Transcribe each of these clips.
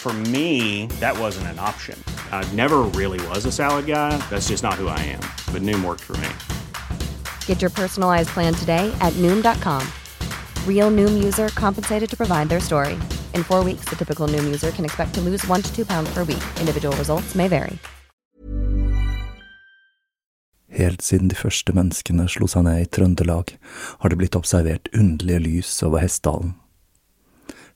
For me, that wasn't an option. I never really was a salad guy. That's just not who I am. But Noom worked for me. Get your personalized plan today at Noom.com. Real Noom user compensated to provide their story. In four weeks, the typical Noom user can expect to lose one to two pounds per week. Individual results may vary. Helt siden de første menneskene slo seg ned i Trøndelag, har det blitt observert underlige lys over Hessdalen.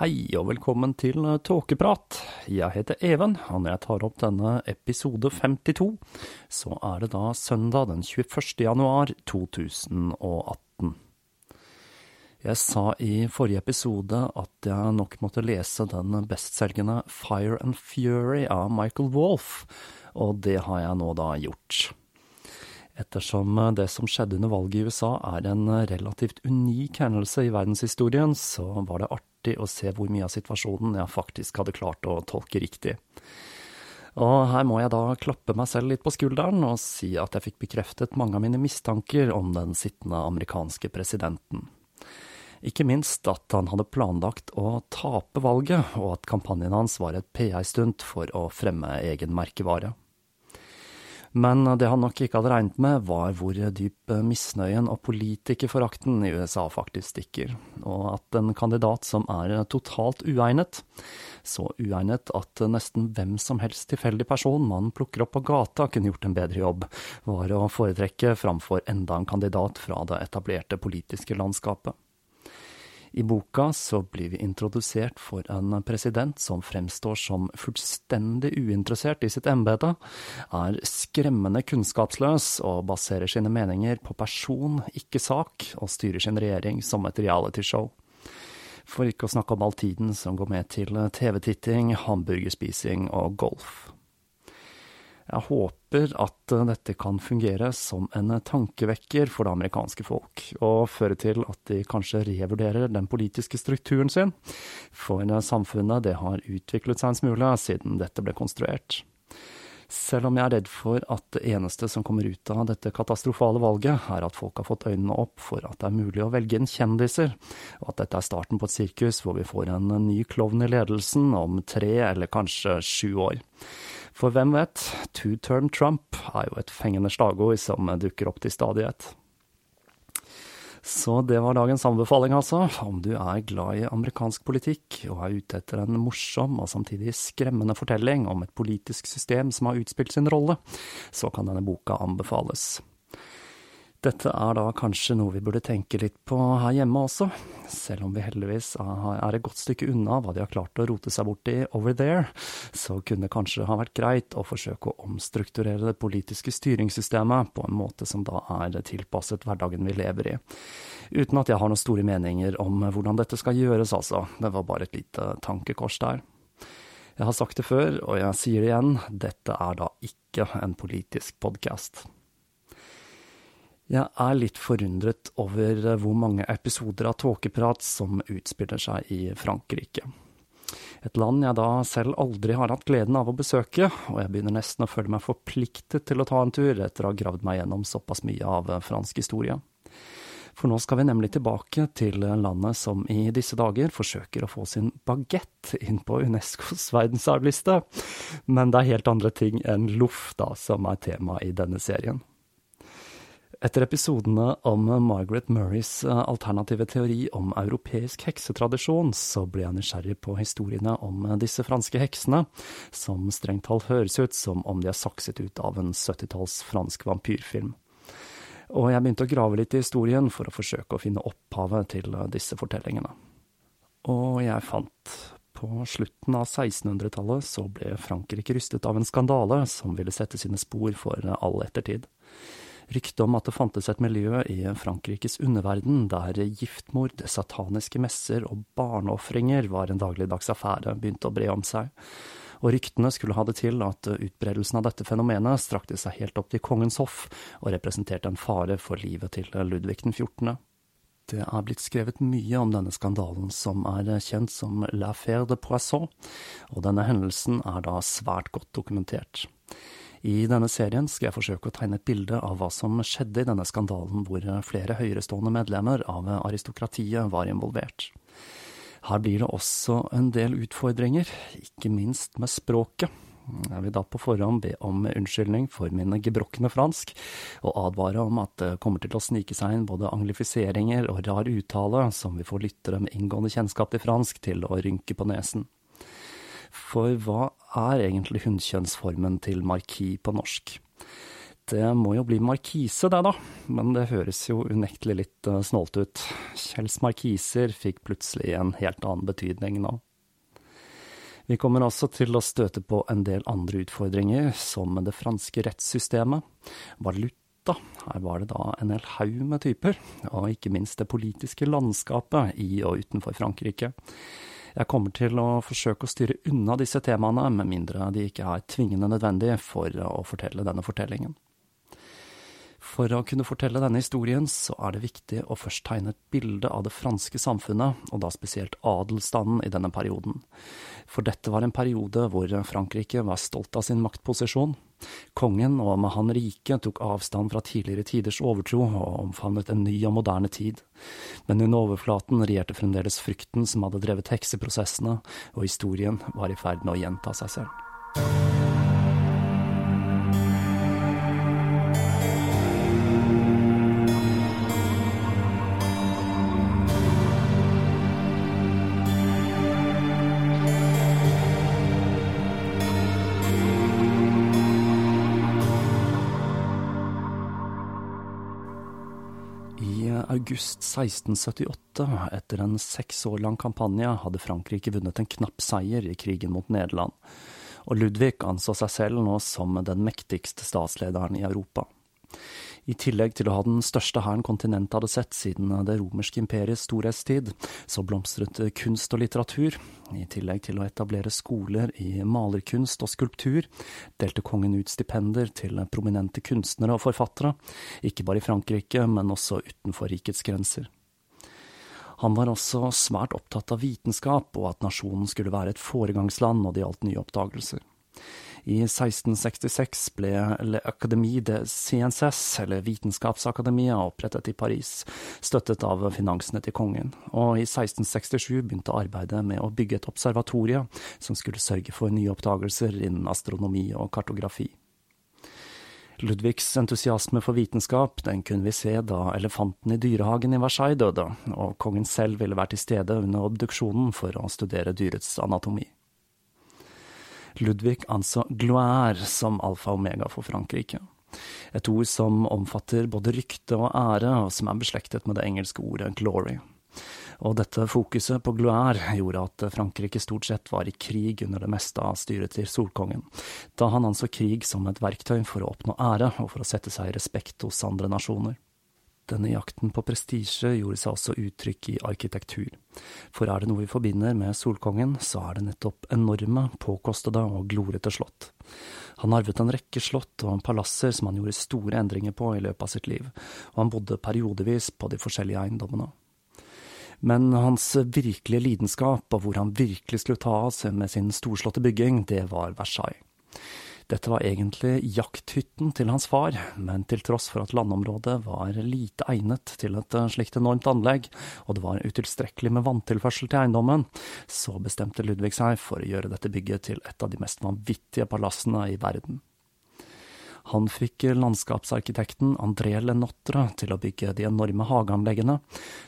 Hei og velkommen til Tåkeprat. Jeg heter Even, og når jeg tar opp denne episode 52, så er det da søndag den 21. januar 2018. Jeg sa i forrige episode at jeg nok måtte lese den bestselgende Fire and Fury av Michael Wolff, og det har jeg nå da gjort. Ettersom det som skjedde under valget i USA er en relativt unik hendelse i verdenshistorien, så var det artig å se hvor mye av situasjonen jeg faktisk hadde klart å tolke riktig. Og her må jeg da klappe meg selv litt på skulderen og si at jeg fikk bekreftet mange av mine mistanker om den sittende amerikanske presidenten. Ikke minst at han hadde planlagt å tape valget, og at kampanjen hans var et PR-stunt for å fremme egen merkevare. Men det han nok ikke hadde regnet med, var hvor dyp misnøyen og politikerforakten i USA faktisk stikker, og at en kandidat som er totalt uegnet, så uegnet at nesten hvem som helst tilfeldig person man plukker opp på gata kunne gjort en bedre jobb, var å foretrekke framfor enda en kandidat fra det etablerte politiske landskapet. I boka så blir vi introdusert for en president som fremstår som fullstendig uinteressert i sitt embete, er skremmende kunnskapsløs og baserer sine meninger på person, ikke sak, og styrer sin regjering som et realityshow. For ikke å snakke om all tiden som går med til TV-titting, hamburgerspising og golf. Jeg håper at eh, dette kan fungere som en tankevekker for det amerikanske folk, og føre til at de kanskje revurderer den politiske strukturen sin, for samfunnet det har utviklet seg en smule siden dette ble konstruert. Selv om jeg er redd for at det eneste som kommer ut av dette katastrofale valget, er at folk har fått øynene opp for at det er mulig å velge inn kjendiser, og at dette er starten på et sirkus hvor vi får en ny klovn i ledelsen om tre eller kanskje sju år. For hvem vet, two-term Trump er jo et fengende slagord som dukker opp til stadighet. Så det var dagens anbefaling, altså. Om du er glad i amerikansk politikk og er ute etter en morsom og samtidig skremmende fortelling om et politisk system som har utspilt sin rolle, så kan denne boka anbefales. Dette er da kanskje noe vi burde tenke litt på her hjemme også, selv om vi heldigvis er et godt stykke unna hva de har klart å rote seg bort i over there, så kunne det kanskje ha vært greit å forsøke å omstrukturere det politiske styringssystemet på en måte som da er tilpasset hverdagen vi lever i. Uten at jeg har noen store meninger om hvordan dette skal gjøres, altså, det var bare et lite tankekors der. Jeg har sagt det før, og jeg sier det igjen, dette er da ikke en politisk podkast. Jeg er litt forundret over eh, hvor mange episoder av tåkeprat som utspiller seg i Frankrike. Et land jeg da selv aldri har hatt gleden av å besøke, og jeg begynner nesten å føle meg forpliktet til å ta en tur etter å ha gravd meg gjennom såpass mye av eh, fransk historie. For nå skal vi nemlig tilbake til landet som i disse dager forsøker å få sin bagett inn på Unescos verdensarvliste, men det er helt andre ting enn loff da som er tema i denne serien. Etter episodene om Margaret Murrays eh, alternative teori om europeisk heksetradisjon, så ble jeg nysgjerrig på historiene om disse franske heksene, som strengt talt høres ut som om de er sakset ut av en 70-talls fransk vampyrfilm. Og jeg begynte å grave litt i historien for å forsøke å finne opphavet til disse fortellingene. Og jeg fant på slutten av 1600-tallet så ble Frankrike rystet av en skandale som ville sette sine spor for all ettertid. Ryktet om at det fantes et miljø i Frankrikes underverden der giftmord, sataniske messer og barneofringer var en dagligdags affære, begynte å bre om seg. Og ryktene skulle ha det til at utbredelsen av dette fenomenet strakte seg helt opp til kongens hoff, og representerte en fare for livet til Ludvig den 14. Det er blitt skrevet mye om denne skandalen, som er kjent som l'affaire de Poisson, og denne hendelsen er da svært godt dokumentert. I denne serien skal jeg forsøke å tegne et bilde av hva som skjedde i denne skandalen, hvor flere høyerestående medlemmer av aristokratiet var involvert. Her blir det også en del utfordringer, ikke minst med språket. Jeg vil da på forhånd be om unnskyldning for min gebrokne fransk, og advare om at det kommer til å snike seg inn både anglifiseringer og rar uttale som vi får lyttere med inngående kjennskap til fransk til å rynke på nesen. For hva er egentlig hunnkjønnsformen til marki på norsk? Det må jo bli markise, det da, men det høres jo unektelig litt uh, snålt ut. Kjells markiser fikk plutselig en helt annen betydning nå. Vi kommer også til å støte på en del andre utfordringer, som det franske rettssystemet, valuta, her var det da en hel haug med typer, og ikke minst det politiske landskapet i og utenfor Frankrike. Jeg kommer til å forsøke å styre unna disse temaene, med mindre de ikke er tvingende nødvendige for å fortelle denne fortellingen. For å kunne fortelle denne historien, så er det viktig å først tegne et bilde av det franske samfunnet, og da spesielt adelsstanden i denne perioden. For dette var en periode hvor Frankrike var stolt av sin maktposisjon, Kongen, og med han rike, tok avstand fra tidligere tiders overtro og omfavnet en ny og moderne tid. Men under overflaten regjerte fremdeles frykten som hadde drevet hekseprosessene, og historien var i ferd med å gjenta seg selv. August 1678, etter en seks år lang kampanje, hadde Frankrike vunnet en knapp seier i krigen mot Nederland, og Ludvig anså seg selv nå som den mektigste statslederen i Europa. I tillegg til å ha den største hæren kontinentet hadde sett siden det romerske imperiets storhetstid, så blomstret kunst og litteratur. I tillegg til å etablere skoler i malerkunst og skulptur, delte kongen ut stipender til prominente kunstnere og forfattere, ikke bare i Frankrike, men også utenfor rikets grenser. Han var også svært opptatt av vitenskap, og at nasjonen skulle være et foregangsland når det gjaldt nye oppdagelser. I 1666 ble Le Académie de Sciences, eller Vitenskapsakademia, opprettet i Paris, støttet av finansene til kongen, og i 1667 begynte arbeidet med å bygge et observatorie som skulle sørge for nye oppdagelser innen astronomi og kartografi. Ludvigs entusiasme for vitenskap den kunne vi se da elefanten i dyrehagen i Versailles døde, og kongen selv ville vært til stede under obduksjonen for å studere dyrets anatomi. Ludvig anså gloire som alfa og omega for Frankrike. Et ord som omfatter både rykte og ære, og som er beslektet med det engelske ordet glory. Og dette fokuset på gloire gjorde at Frankrike stort sett var i krig under det meste av styret til Solkongen, da han anså krig som et verktøy for å oppnå ære og for å sette seg i respekt hos andre nasjoner. Denne jakten på prestisje gjorde seg også uttrykk i arkitektur, for er det noe vi forbinder med Solkongen, så er det nettopp enorme, påkostede og glorete slott. Han arvet en rekke slott og palasser som han gjorde store endringer på i løpet av sitt liv, og han bodde periodevis på de forskjellige eiendommene. Men hans virkelige lidenskap, og hvor han virkelig skulle ta av seg med sin storslåtte bygging, det var Versailles. Dette var egentlig jakthytten til hans far, men til tross for at landområdet var lite egnet til et slikt enormt anlegg, og det var utilstrekkelig med vanntilførsel til eiendommen, så bestemte Ludvig seg for å gjøre dette bygget til et av de mest vanvittige palassene i verden. Han fikk landskapsarkitekten André Lenotre til å bygge de enorme hageanleggene,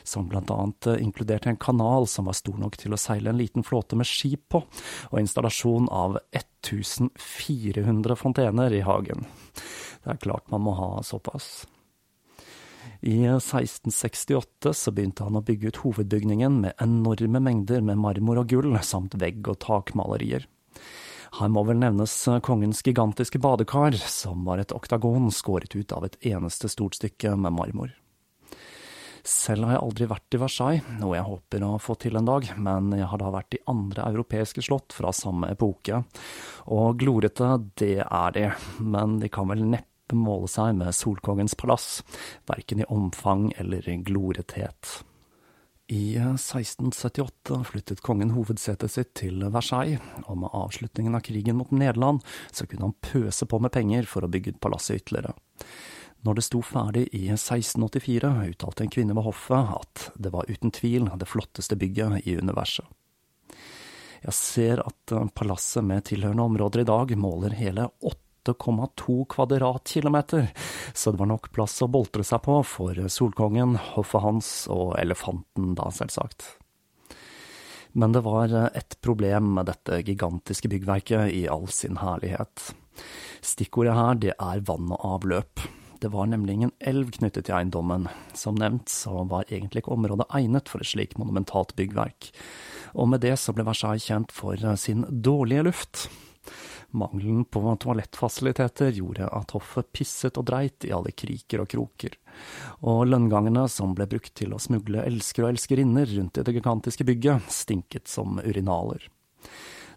som annet inkluderte en kanal som var stor nok til å seile en liten flåte med skip på, og installasjon av 1400 fontener i hagen. Det er klart man må ha såpass. I 1668 så begynte han å bygge ut hovedbygningen med enorme mengder med marmor og gull, samt vegg- og takmalerier. Her må vel nevnes eh, kongens gigantiske badekar, som var et oktagon skåret ut av et eneste stort stykke med marmor. Selv har jeg aldri vært i Versailles, noe jeg håper å få til en dag, men jeg har da vært i andre europeiske slott fra samme epoke, og glorete, det er de, men de kan vel neppe måle seg med Solkongens palass, verken i omfang eller glorethet. I 1678 flyttet kongen hovedsetet sitt til Versailles, og med avslutningen av krigen mot Nederland så kunne han pøse på med penger for å bygge ut palasset ytterligere. Når det sto ferdig i 1684, uttalte en kvinne ved hoffet at det var uten tvil det flotteste bygget i universet. Jeg ser at palasset med tilhørende områder i dag måler hele 8 8,2 kvadratkilometer, så det var nok plass å boltre seg på for Solkongen, hoffet hans og elefanten, da, selvsagt. Men det var et problem med dette gigantiske byggverket i all sin herlighet. Stikkordet her, det er vann og avløp. Det var nemlig ingen elv knyttet til eiendommen. Som nevnt så var egentlig ikke området egnet for et slikt monumentalt byggverk, og med det så ble Versailles kjent for sin dårlige luft. Mangelen på toalettfasiliteter gjorde at hoffet pisset og dreit i alle kriker og kroker, og lønngangene som ble brukt til å smugle elskere og elskerinner rundt i det gigantiske bygget, stinket som urinaler.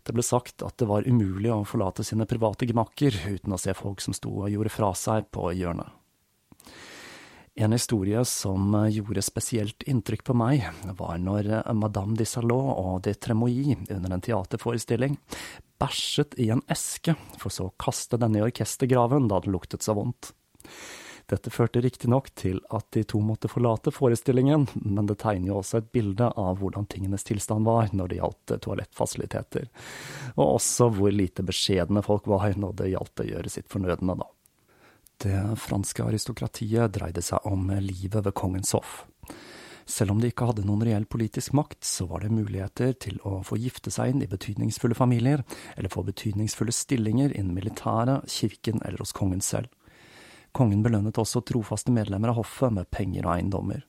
Det ble sagt at det var umulig å forlate sine private gemakker uten å se folk som sto og gjorde fra seg på hjørnet. En historie som gjorde spesielt inntrykk på meg, var når Madame de Salot og de Tremouille under en teaterforestilling bæsjet i en eske, for så å kaste denne i orkestergraven da det luktet så vondt. Dette førte riktignok til at de to måtte forlate forestillingen, men det tegner jo også et bilde av hvordan tingenes tilstand var når det gjaldt toalettfasiliteter, og også hvor lite beskjedne folk var når det gjaldt å gjøre sitt fornødne, da. Det franske aristokratiet dreide seg om livet ved kongens hoff. Selv om de ikke hadde noen reell politisk makt, så var det muligheter til å få gifte seg inn i betydningsfulle familier, eller få betydningsfulle stillinger innen militæret, kirken eller hos kongen selv. Kongen belønnet også trofaste medlemmer av hoffet med penger og eiendommer.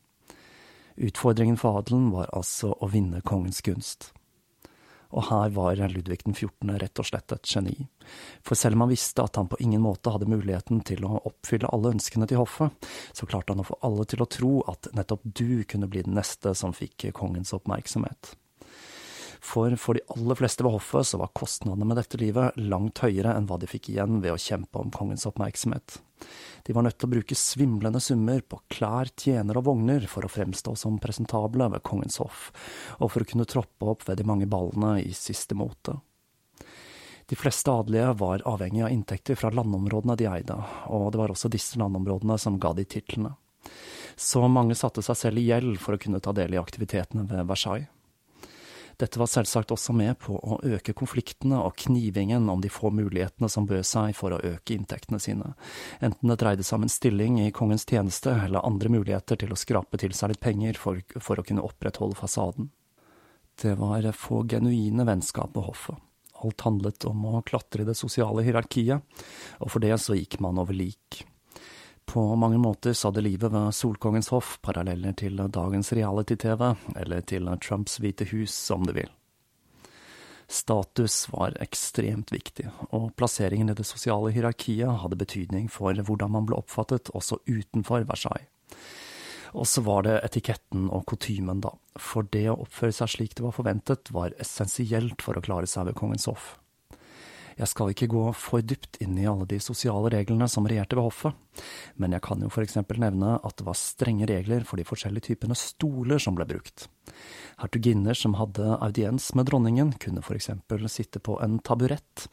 Utfordringen for adelen var altså å vinne kongens gunst og her var Ludvig den 14. rett og slett et geni. For selv om han visste at han på ingen måte hadde muligheten til å oppfylle alle ønskene til hoffet, så klarte han å få alle til å tro at nettopp du kunne bli den neste som fikk kongens oppmerksomhet. For for de aller fleste ved hoffet så var kostnadene med dette livet langt høyere enn hva de fikk igjen ved å kjempe om kongens oppmerksomhet. De var nødt til å bruke svimlende summer på klær, tjenere og vogner for å fremstå som presentable ved kongens hoff, og for å kunne troppe opp ved de mange ballene i siste mote. De fleste adelige var avhengig av inntekter fra landområdene de eide, og det var også disse landområdene som ga de titlene. Så mange satte seg selv i gjeld for å kunne ta del i aktivitetene ved Versailles. Dette var selvsagt også med på å øke konfliktene og knivingen om de få mulighetene som bød seg for å øke inntektene sine, enten det dreide seg om en stilling i kongens tjeneste eller andre muligheter til å skrape til seg litt penger for, for å kunne opprettholde fasaden. Det var få genuine vennskap på hoffet. Alt handlet om å klatre i det sosiale hierarkiet, og for det så gikk man over lik. På mange måter hadde livet ved Solkongens hoff paralleller til dagens reality-TV, eller til Trumps hvite hus, om du vil. Status var ekstremt viktig, og plasseringen i det sosiale hierarkiet hadde betydning for hvordan man ble oppfattet også utenfor Versailles. Og så var det etiketten og kutymen, da, for det å oppføre seg slik det var forventet, var essensielt for å klare seg ved kongens hoff. Jeg skal ikke gå for dypt inn i alle de sosiale reglene som regjerte ved hoffet, men jeg kan jo eksempel nevne at det var strenge regler for de forskjellige typene stoler som ble brukt. Hertuginner som hadde audiens med dronningen, kunne eksempel sitte på en taburett,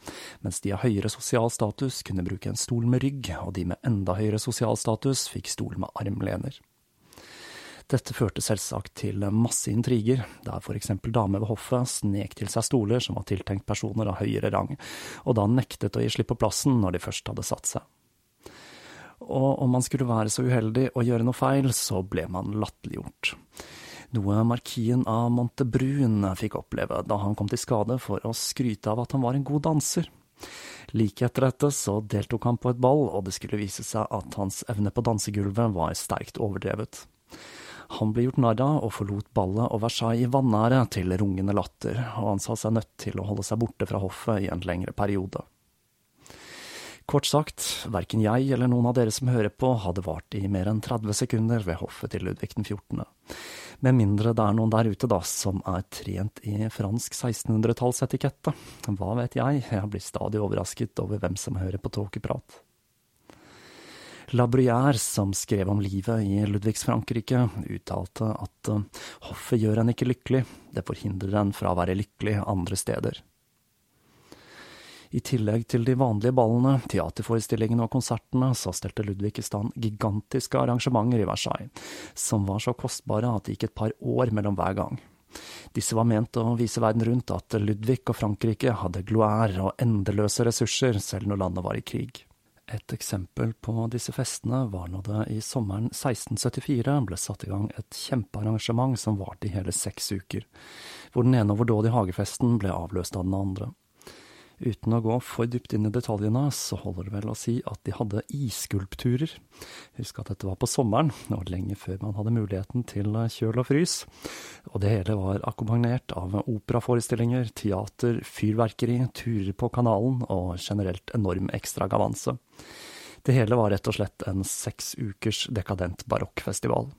mens de av høyere sosial status kunne bruke en stol med rygg, og de med enda høyere sosial status fikk stol med armlener. Dette førte selvsagt til masse intriger, der eksempel damer ved hoffet snek til seg stoler som var tiltenkt personer av høyere rang, og da nektet å gi slipp på plassen når de først hadde satt seg. Og om man skulle være så uheldig å gjøre noe feil, så ble man latterliggjort. Noe markien av Montebrun fikk oppleve da han kom til skade for å skryte av at han var en god danser. Like etter dette så deltok han på et ball, og det skulle vise seg at hans evne på dansegulvet var sterkt overdrevet. Han ble gjort narr av og forlot ballet og Versailles vanære til rungende latter, og han sa seg nødt til å holde seg borte fra hoffet i en lengre periode. Kort sagt, verken jeg eller noen av dere som hører på, hadde vart i mer enn 30 sekunder ved hoffet til Ludvig den 14. Med mindre det er noen der ute, da, som er trent i fransk 1600-tallsetikette. Hva vet jeg, jeg blir stadig overrasket over hvem som hører på tåkeprat. La Bruyère, som skrev om livet i Ludvigs Frankrike, uttalte at eh, hoffet gjør en ikke lykkelig, det forhindrer en fra å være lykkelig andre steder. I tillegg til de vanlige ballene, teaterforestillingene og konsertene, så stelte Ludvig i stand gigantiske arrangementer i Versailles, som var så kostbare at det gikk et par år mellom hver gang. Disse var ment å vise verden rundt at Ludvig og Frankrike hadde gloire og endeløse ressurser selv når landet var i krig. Et eksempel på disse festene var når det i sommeren 1674 ble satt i gang et kjempearrangement som varte i hele seks uker, hvor den ene overdådige hagefesten ble avløst av den andre. Uten å gå for dypt inn i detaljene, så holder det vel å si at de hadde isskulpturer. Husk at dette var på sommeren, og lenge før man hadde muligheten til kjøl og frys. Og det hele var akkompagnert av operaforestillinger, teater, fyrverkeri, turer på kanalen og generelt enorm ekstragavanse. Det hele var rett og slett en seks ukers dekadent barokkfestival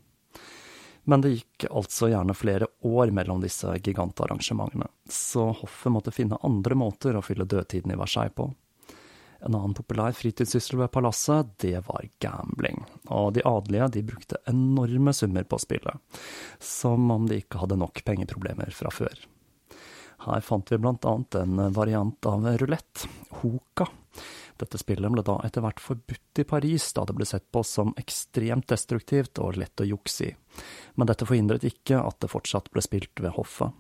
men det gikk altså gjerne flere år mellom disse gigantarrangementene, så hoffet måtte finne andre måter å fylle dødtiden i Versailles på. En annen populær fritidssyssel ved palasset, det var gambling, og de adelige de brukte enorme summer på spillet, som om de ikke hadde nok pengeproblemer fra før. Her fant vi blant annet en variant av rulett, hoka, dette spillet ble da etter hvert forbudt i Paris, da det ble sett på som ekstremt destruktivt og lett å jukse i, men dette forhindret ikke at det fortsatt ble spilt ved hoffet.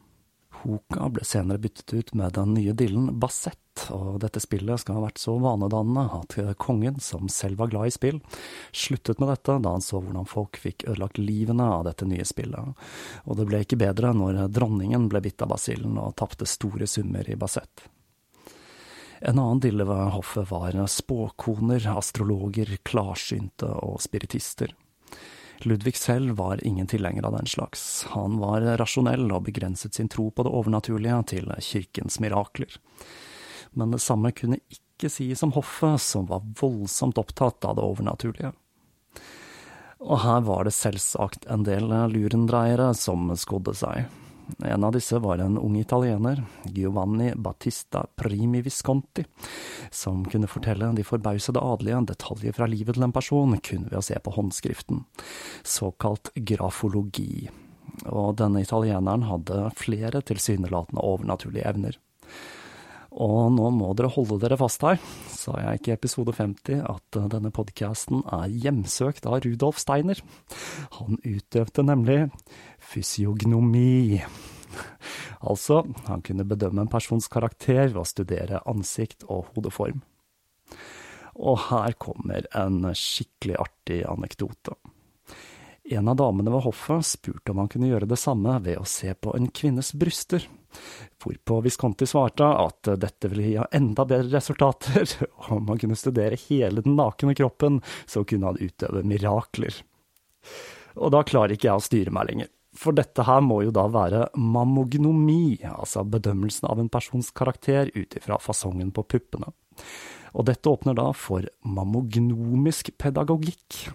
Hoka ble senere byttet ut med den nye dillen Bassett, og dette spillet skal ha vært så vanedannende at kongen, som selv var glad i spill, sluttet med dette da han så hvordan folk fikk ødelagt livene av dette nye spillet, og det ble ikke bedre når dronningen ble bitt av basillen og tapte store summer i Bassett. En annen dille ved hoffet var spåkoner, astrologer, klarsynte og spiritister. Ludvig selv var ingen tilhenger av den slags. Han var rasjonell og begrenset sin tro på det overnaturlige til kirkens mirakler. Men det samme kunne ikke sies om hoffet, som var voldsomt opptatt av det overnaturlige. Og her var det selvsagt en del lurendreiere som skodde seg. En av disse var en ung italiener, Giovanni Battista Primi Visconti, som kunne fortelle de forbausede adelige detaljer fra livet til en person kun ved å se på håndskriften, såkalt grafologi. Og denne italieneren hadde flere tilsynelatende overnaturlige evner. Og nå må dere holde dere fast her, sa jeg ikke i episode 50 at denne podkasten er hjemsøkt av Rudolf Steiner. Han utøvde nemlig fysiognomi, Altså, han kunne bedømme en persons karakter ved å studere ansikt og hodeform. Og her kommer en skikkelig artig anekdote. En av damene ved hoffet spurte om han kunne gjøre det samme ved å se på en kvinnes bryster, hvorpå Visconti svarte at dette ville gi enda bedre resultater, om han kunne studere hele den nakne kroppen, så kunne han utøve mirakler. Og da klarer ikke jeg å styre meg lenger. For dette her må jo da være mammognomi, altså bedømmelsen av en persons karakter ut ifra fasongen på puppene. Og dette åpner da for mammognomisk pedagogikk.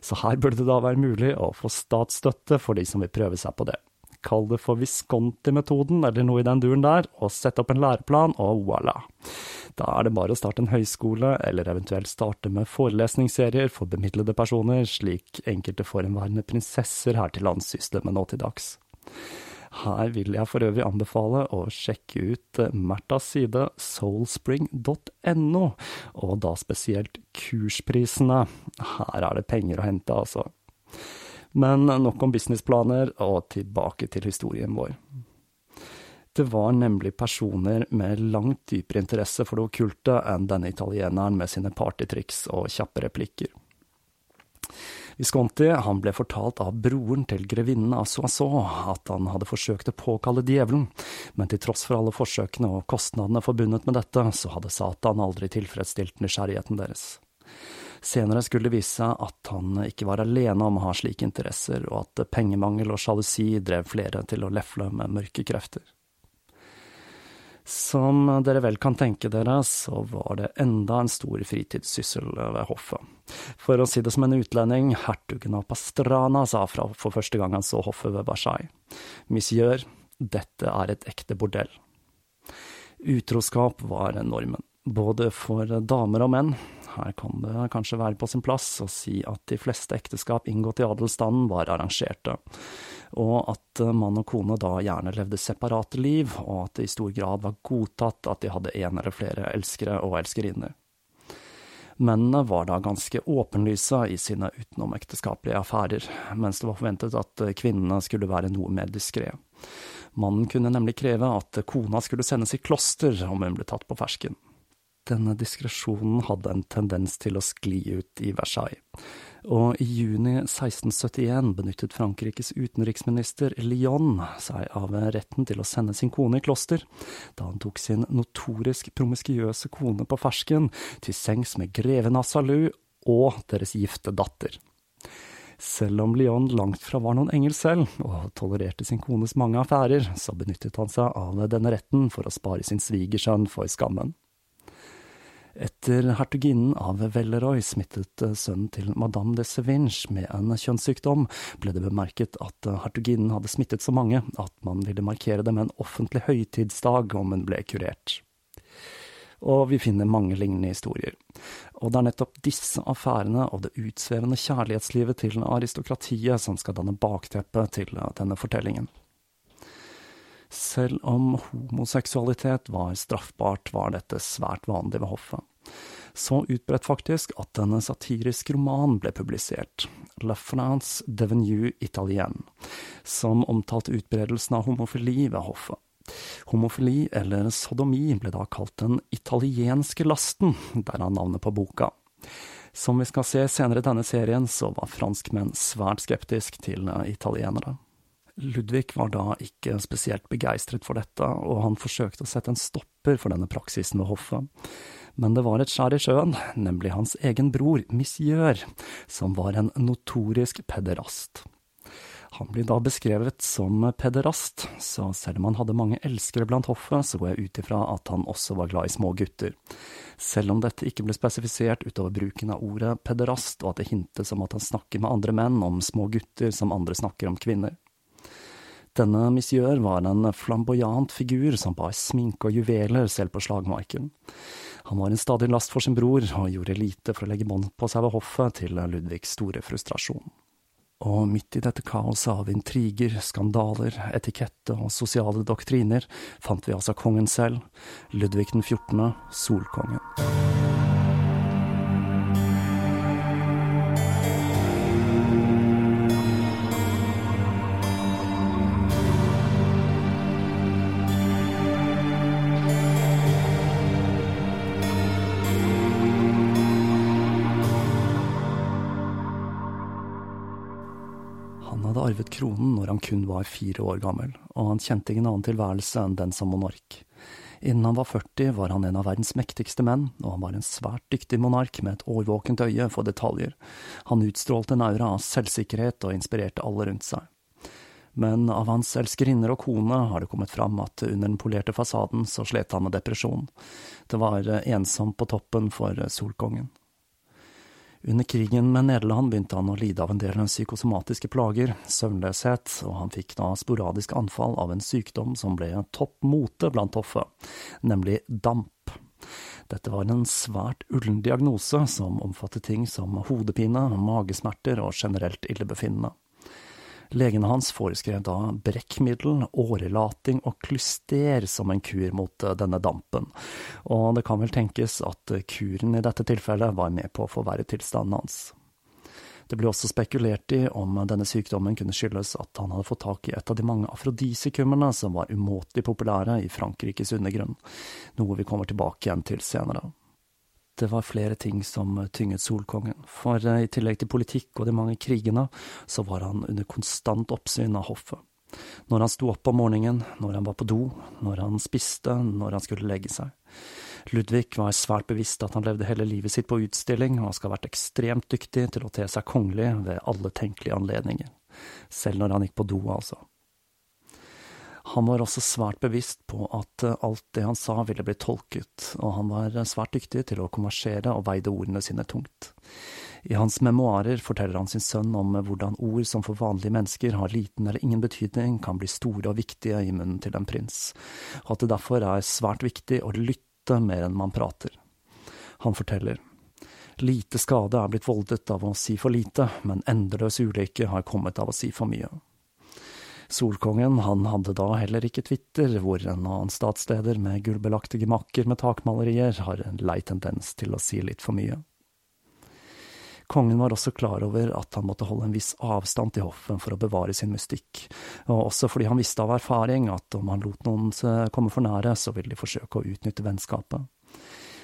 Så her burde det da være mulig å få statsstøtte for de som vil prøve seg på det. Kall det for Visconti-metoden, eller noe i den duren der, og sett opp en læreplan, og voilà. Da er det bare å starte en høyskole, eller eventuelt starte med forelesningsserier for bemidlede personer, slik enkelte forhenværende prinsesser her til lands sysler med nå til dags. Her vil jeg for øvrig anbefale å sjekke ut eh, Märthas side soulspring.no, og da spesielt kursprisene. Her er det penger å hente, altså. Men nok om businessplaner, og tilbake til historien vår. Det var nemlig personer med langt dypere interesse for det okkulte enn denne italieneren med sine partytriks og kjappe replikker. Visconti han ble fortalt av broren til grevinnen av Soissons at han hadde forsøkt å påkalle djevelen, men til tross for alle forsøkene og kostnadene forbundet med dette, så hadde Satan aldri tilfredsstilt nysgjerrigheten deres. Senere skulle det vise seg at han ikke var alene om å ha slike interesser, og at pengemangel og sjalusi drev flere til å lefle med mørke krefter. Som dere vel kan tenke dere, så var det enda en stor fritidssyssel ved hoffet. For å si det som en utlending, hertugen av Pastrana sa fra for første gang han så hoffet ved Versailles. Monsieur, dette er et ekte bordell. Utroskap var normen, både for damer og menn. Her kan det kanskje være på sin plass å si at de fleste ekteskap inngått i adelsstanden var arrangerte og at eh, mann og kone da gjerne levde separate liv, og at det i stor grad var godtatt at de hadde en eller flere elskere og elskerinner. Mennene var da ganske åpenlyse i sine utenomekteskapelige affærer, mens det var forventet at eh, kvinnene skulle være noe mer diskré. Mannen kunne nemlig kreve at kona skulle sendes i kloster om hun ble tatt på fersken. Denne diskresjonen hadde en tendens til å skli ut i Versailles og i juni 1671 benyttet Frankrikes utenriksminister Lyon seg av retten til å sende sin kone i kloster, da han tok sin notorisk promiskuøse kone på fersken til sengs med greven av Salou og deres gifte datter. Selv om Lyon langt fra var noen engel selv, og tolererte sin kones mange affærer, så benyttet han seg av denne retten for å spare sin svigersønn for skammen. Etter hertuginnen av Velleroy smittet eh, sønnen til madame de Sevinge med en kjønnssykdom, ble det bemerket at eh, hertuginnen hadde smittet så mange at man ville markere det med en offentlig høytidsdag om hun ble kurert. Og vi finner mange lignende historier. Og det er nettopp disse affærene og det utsvevende kjærlighetslivet til aristokratiet som skal danne bakteppet til eh, denne fortellingen. Selv om homoseksualitet var straffbart, var dette svært vanlig ved hoffet. Så utbredt faktisk at en satirisk roman ble publisert, La France Devenue Italien, som omtalte utbredelsen av homofili ved hoffet. Homofili, eller sodomi, ble da kalt den italienske lasten, derav navnet på boka. Som vi skal se senere i denne serien, så var franskmenn svært skeptisk til italienere. Ludvig var da ikke spesielt begeistret for dette, og han forsøkte å sette en stopper for denne praksisen ved hoffet. Men det var et skjær i sjøen, nemlig hans egen bror, Misjør, som var en notorisk pederast. Han blir da beskrevet som pederast, så selv om han hadde mange elskere blant hoffet, så går jeg ut ifra at han også var glad i små gutter. Selv om dette ikke ble spesifisert utover bruken av ordet pederast, og at det hintes om at han snakker med andre menn om små gutter som andre snakker om kvinner. Denne monsieur var en flamboyant figur som bar sminke og juveler selv på slagmarken. Han var en stadig last for sin bror, og gjorde lite for å legge bånd på seg ved hoffet, til Ludvigs store frustrasjon. Og midt i dette kaoset av intriger, skandaler, etikette og sosiale doktriner fant vi altså kongen selv, Ludvig den 14., Solkongen. Var fire år gammel, og han kjente ingen annen tilværelse enn den som monark. Innen han var 40 var han en av verdens mektigste menn, og han var en svært dyktig monark med et årvåkent øye for detaljer. Han utstrålte en aura av selvsikkerhet og inspirerte alle rundt seg. Men av hans elskerinner og kone har det kommet fram at under den polerte fasaden så slet han med depresjon. Det var ensomt på toppen for Solkongen. Under krigen med Nederland begynte han å lide av en del psykosomatiske plager, søvnløshet, og han fikk da sporadisk anfall av en sykdom som ble topp mote blant hoffet, nemlig damp. Dette var en svært ullen diagnose som omfattet ting som hodepine, magesmerter og generelt illebefinnende. Legene hans foreskrev da brekkmiddel, årelating og klyster som en kur mot eh, denne dampen, og det kan vel tenkes at eh, kuren i dette tilfellet var med på å forverre tilstanden hans. Det ble også spekulert i om denne sykdommen kunne skyldes at han hadde fått tak i et av de mange afrodisikumene som var umåtelig populære i Frankrikes undergrunn, noe vi kommer tilbake igjen til senere. Det var flere ting som tynget Solkongen, for eh, i tillegg til politikk og de mange krigene, så var han under konstant oppsyn av hoffet. Når han sto opp om morgenen, når han var på do, når han spiste, når han skulle legge seg. Ludvig var svært bevisst at han levde hele livet sitt på utstilling, og skal ha vært ekstremt dyktig til å te seg kongelig ved alle tenkelige anledninger. Selv når han gikk på do, altså. Han var også svært bevisst på at eh, alt det han sa ville bli tolket, og han var eh, svært dyktig til å konversere og veide ordene sine tungt. I hans memoarer forteller han sin sønn om hvordan ord som for vanlige mennesker har liten eller ingen betydning, kan bli store og viktige i munnen til en prins, og at det derfor er svært viktig å lytte mer enn man prater. Han forteller. Lite skade er blitt voldet av å si for lite, men endeløs ulykke har kommet av å si for mye. Solkongen han hadde da heller ikke Twitter, hvor en annen statsleder med gullbelagte gemakker med takmalerier har en lei tendens til å si litt for mye. Kongen var også klar over at han måtte holde en viss avstand til hoffen for å bevare sin mystikk, og også fordi han visste av erfaring at om han lot noen komme for nære, så ville de forsøke å utnytte vennskapet.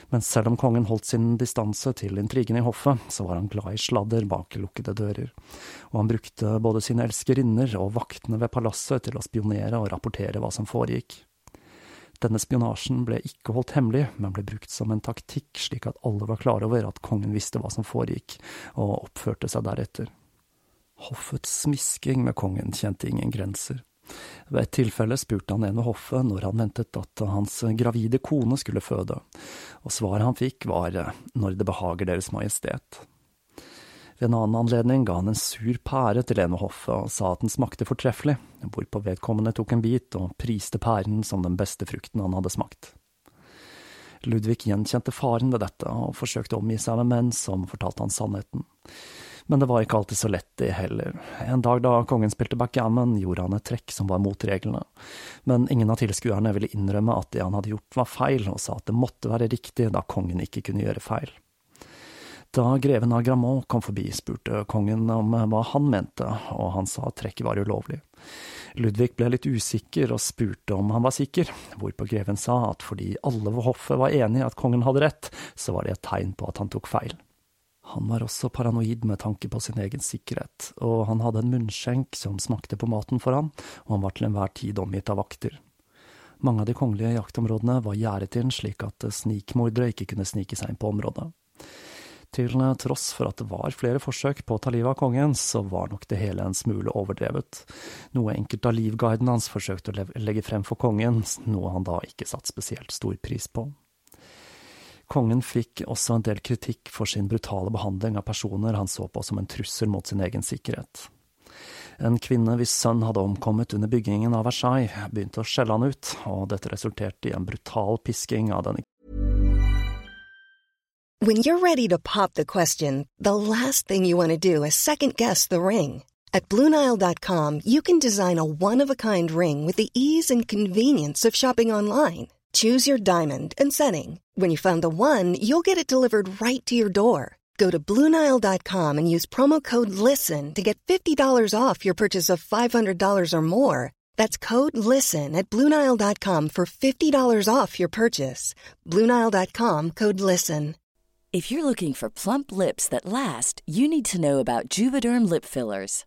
Men selv om kongen holdt sin distanse til intrigene i hoffet, så var han glad i sladder bak lukkede dører, og han brukte både sine elskerinner og vaktene ved palasset til å spionere og rapportere hva som foregikk. Denne spionasjen ble ikke holdt hemmelig, men ble brukt som en taktikk, slik at alle var klar over at kongen visste hva som foregikk, og oppførte seg deretter. Hoffets smisking med kongen kjente ingen grenser. Ved et tilfelle spurte han en ved hoffet når han ventet at hans gravide kone skulle føde, og svaret han fikk var når det behager Deres Majestet. Ved en annen anledning ga han en sur pære til en ved hoffet og sa at den smakte fortreffelig, hvorpå vedkommende tok en bit og priste pæren som den beste frukten han hadde smakt. Ludvig gjenkjente faren ved dette og forsøkte å omgi seg med menn som fortalte han sannheten. Men det var ikke alltid så lett, det heller. En dag da kongen spilte backgammon, gjorde han et trekk som var mot reglene. Men ingen av tilskuerne ville innrømme at det han hadde gjort var feil, og sa at det måtte være riktig da kongen ikke kunne gjøre feil. Da greven av Gramont kom forbi, spurte kongen om hva han mente, og han sa at trekket var ulovlig. Ludvig ble litt usikker og spurte om han var sikker, hvorpå greven sa at fordi alle ved hoffet var enig i at kongen hadde rett, så var det et tegn på at han tok feil. Han var også paranoid med tanke på sin egen sikkerhet, og han hadde en munnskjenk som smakte på maten for han, og han var til enhver tid omgitt av vakter. Mange av de kongelige jaktområdene var gjerdet inn slik at snikmordere ikke kunne snike seg inn på området. Til tross for at det var flere forsøk på å ta livet av kongen, så var nok det hele en smule overdrevet, noe enkelte av livguiden hans forsøkte å legge frem for kongen, noe han da ikke satte spesielt stor pris på. Kongen fikk også en del kritikk for sin brutale behandling av personer han så på som en trussel mot sin egen sikkerhet. En kvinne hvis sønn hadde omkommet under byggingen av Versailles, begynte å skjelle han ut, og dette resulterte i en brutal pisking av denne When you're ready to pop the question, the last thing you want to do is second guess the ring. At BlueNile.com you can design a one-of-a-kind ring with the ease and convenience of shopping online. Choose your diamond and setting. When you find the one, you'll get it delivered right to your door. Go to Bluenile.com and use promo code LISTEN to get $50 off your purchase of $500 or more. That's code LISTEN at Bluenile.com for $50 off your purchase. Bluenile.com code LISTEN. If you're looking for plump lips that last, you need to know about Juvederm Lip Fillers.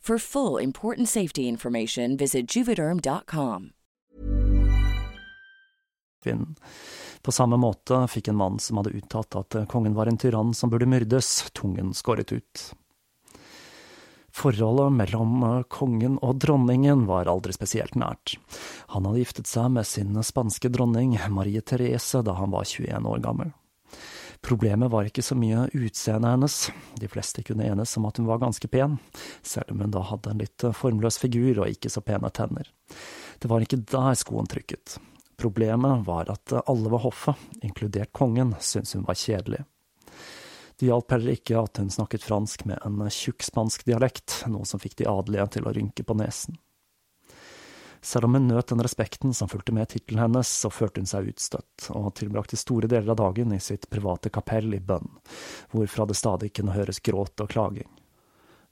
For full important safety information, visit juvederm.com. På samme måte fikk en mann som hadde uttalt at kongen var en tyrann som burde myrdes, tungen skåret ut. Forholdet mellom kongen og dronningen var aldri spesielt nært. Han hadde giftet seg med sin spanske dronning Marie Therese da han var 21 år gammel. Problemet var ikke så mye utseendet hennes, de fleste kunne enes om at hun var ganske pen, selv om hun da hadde en litt formløs figur og ikke så pene tenner. Det var ikke der skoen trykket. Problemet var at alle ved hoffet, inkludert kongen, syntes hun var kjedelig. Det hjalp heller ikke at hun snakket fransk med en tjukk spansk dialekt, noe som fikk de adelige til å rynke på nesen. Selv om hun nøt den respekten som fulgte med tittelen hennes, så følte hun seg utstøtt, og tilbrakte store deler av dagen i sitt private kapell i bønn, hvorfra det stadig kunne høres gråt og klaging.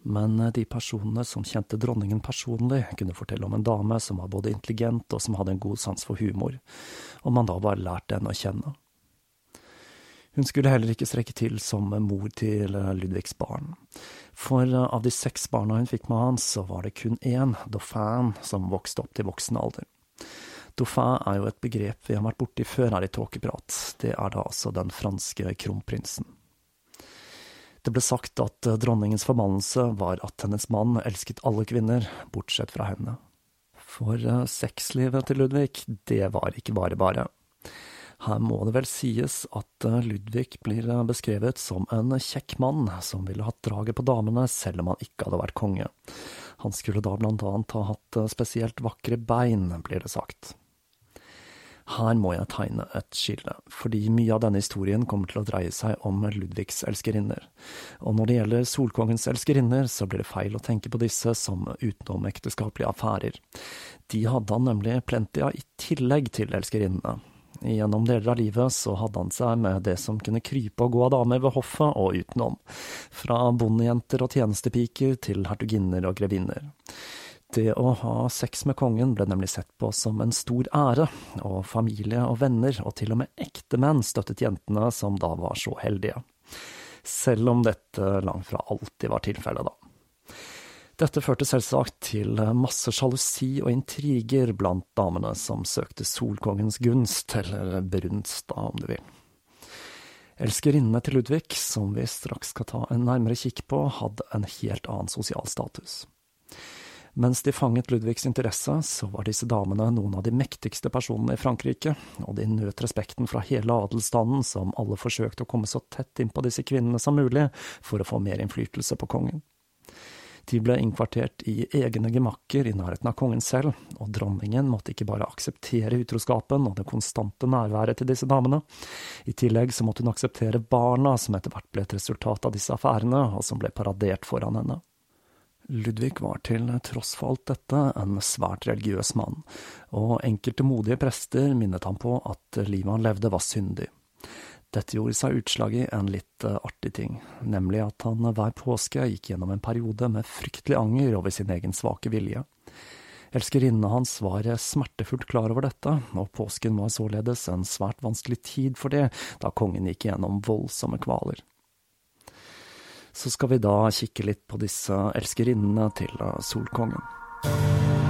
Men de personene som kjente dronningen personlig, kunne fortelle om en dame som var både intelligent og som hadde en god sans for humor, og man da bare lærte henne å kjenne. Hun skulle heller ikke strekke til som mor til Ludvigs barn, for av de seks barna hun fikk med han, så var det kun én, Dauphin, som vokste opp til voksen alder. Dauphin er jo et begrep vi har vært borti før her i Tåkeprat, det er da altså den franske kronprinsen. Det ble sagt at dronningens forbannelse var at hennes mann elsket alle kvinner, bortsett fra henne. For sexlivet til Ludvig, det var ikke bare bare. Her må det vel sies at eh, Ludvig blir eh, beskrevet som en kjekk mann som ville hatt draget på damene selv om han ikke hadde vært konge. Han skulle da blant annet ha hatt eh, spesielt vakre bein, blir det sagt. Her må jeg tegne et skille, fordi mye av denne historien kommer til å dreie seg om Ludvigs elskerinner. Og når det gjelder Solkongens elskerinner, så blir det feil å tenke på disse som utenomekteskapelige affærer. De hadde han nemlig plenty av i tillegg til elskerinnene. Gjennom deler av livet så hadde han seg med det som kunne krype og gå av damer ved hoffet og utenom, fra bondejenter og tjenestepiker til hertuginner og grevinner. Det å ha sex med kongen ble nemlig sett på som en stor ære, og familie og venner, og til og med ektemenn, støttet jentene som da var så heldige. Selv om dette langt fra alltid var tilfellet, da. Dette førte selvsagt til masse sjalusi og intriger blant damene som søkte solkongens gunst, eller brunst, da, om du vil. Elskerinnene til Ludvig, som vi straks skal ta en nærmere kikk på, hadde en helt annen sosial status. Mens de fanget Ludvigs interesse, så var disse damene noen av de mektigste personene i Frankrike, og de nøt respekten fra hele adelsstanden, som alle forsøkte å komme så tett innpå disse kvinnene som mulig for å få mer innflytelse på kongen. De ble innkvartert i egne gemakker i nærheten av kongen selv, og dronningen måtte ikke bare akseptere utroskapen og det konstante nærværet til disse damene, i tillegg så måtte hun akseptere barna som etter hvert ble et resultat av disse affærene, og som ble paradert foran henne. Ludvig var til tross for alt dette en svært religiøs mann, og enkelte modige prester minnet ham på at livet han levde var syndig. Dette gjorde seg utslag i en litt eh, artig ting, nemlig at han hver påske gikk gjennom en periode med fryktelig anger over sin egen svake vilje. Elskerinnene hans var smertefullt klar over dette, og påsken var således en svært vanskelig tid for det, da kongen gikk gjennom voldsomme kvaler. Så skal vi da kikke litt på disse elskerinnene til Solkongen.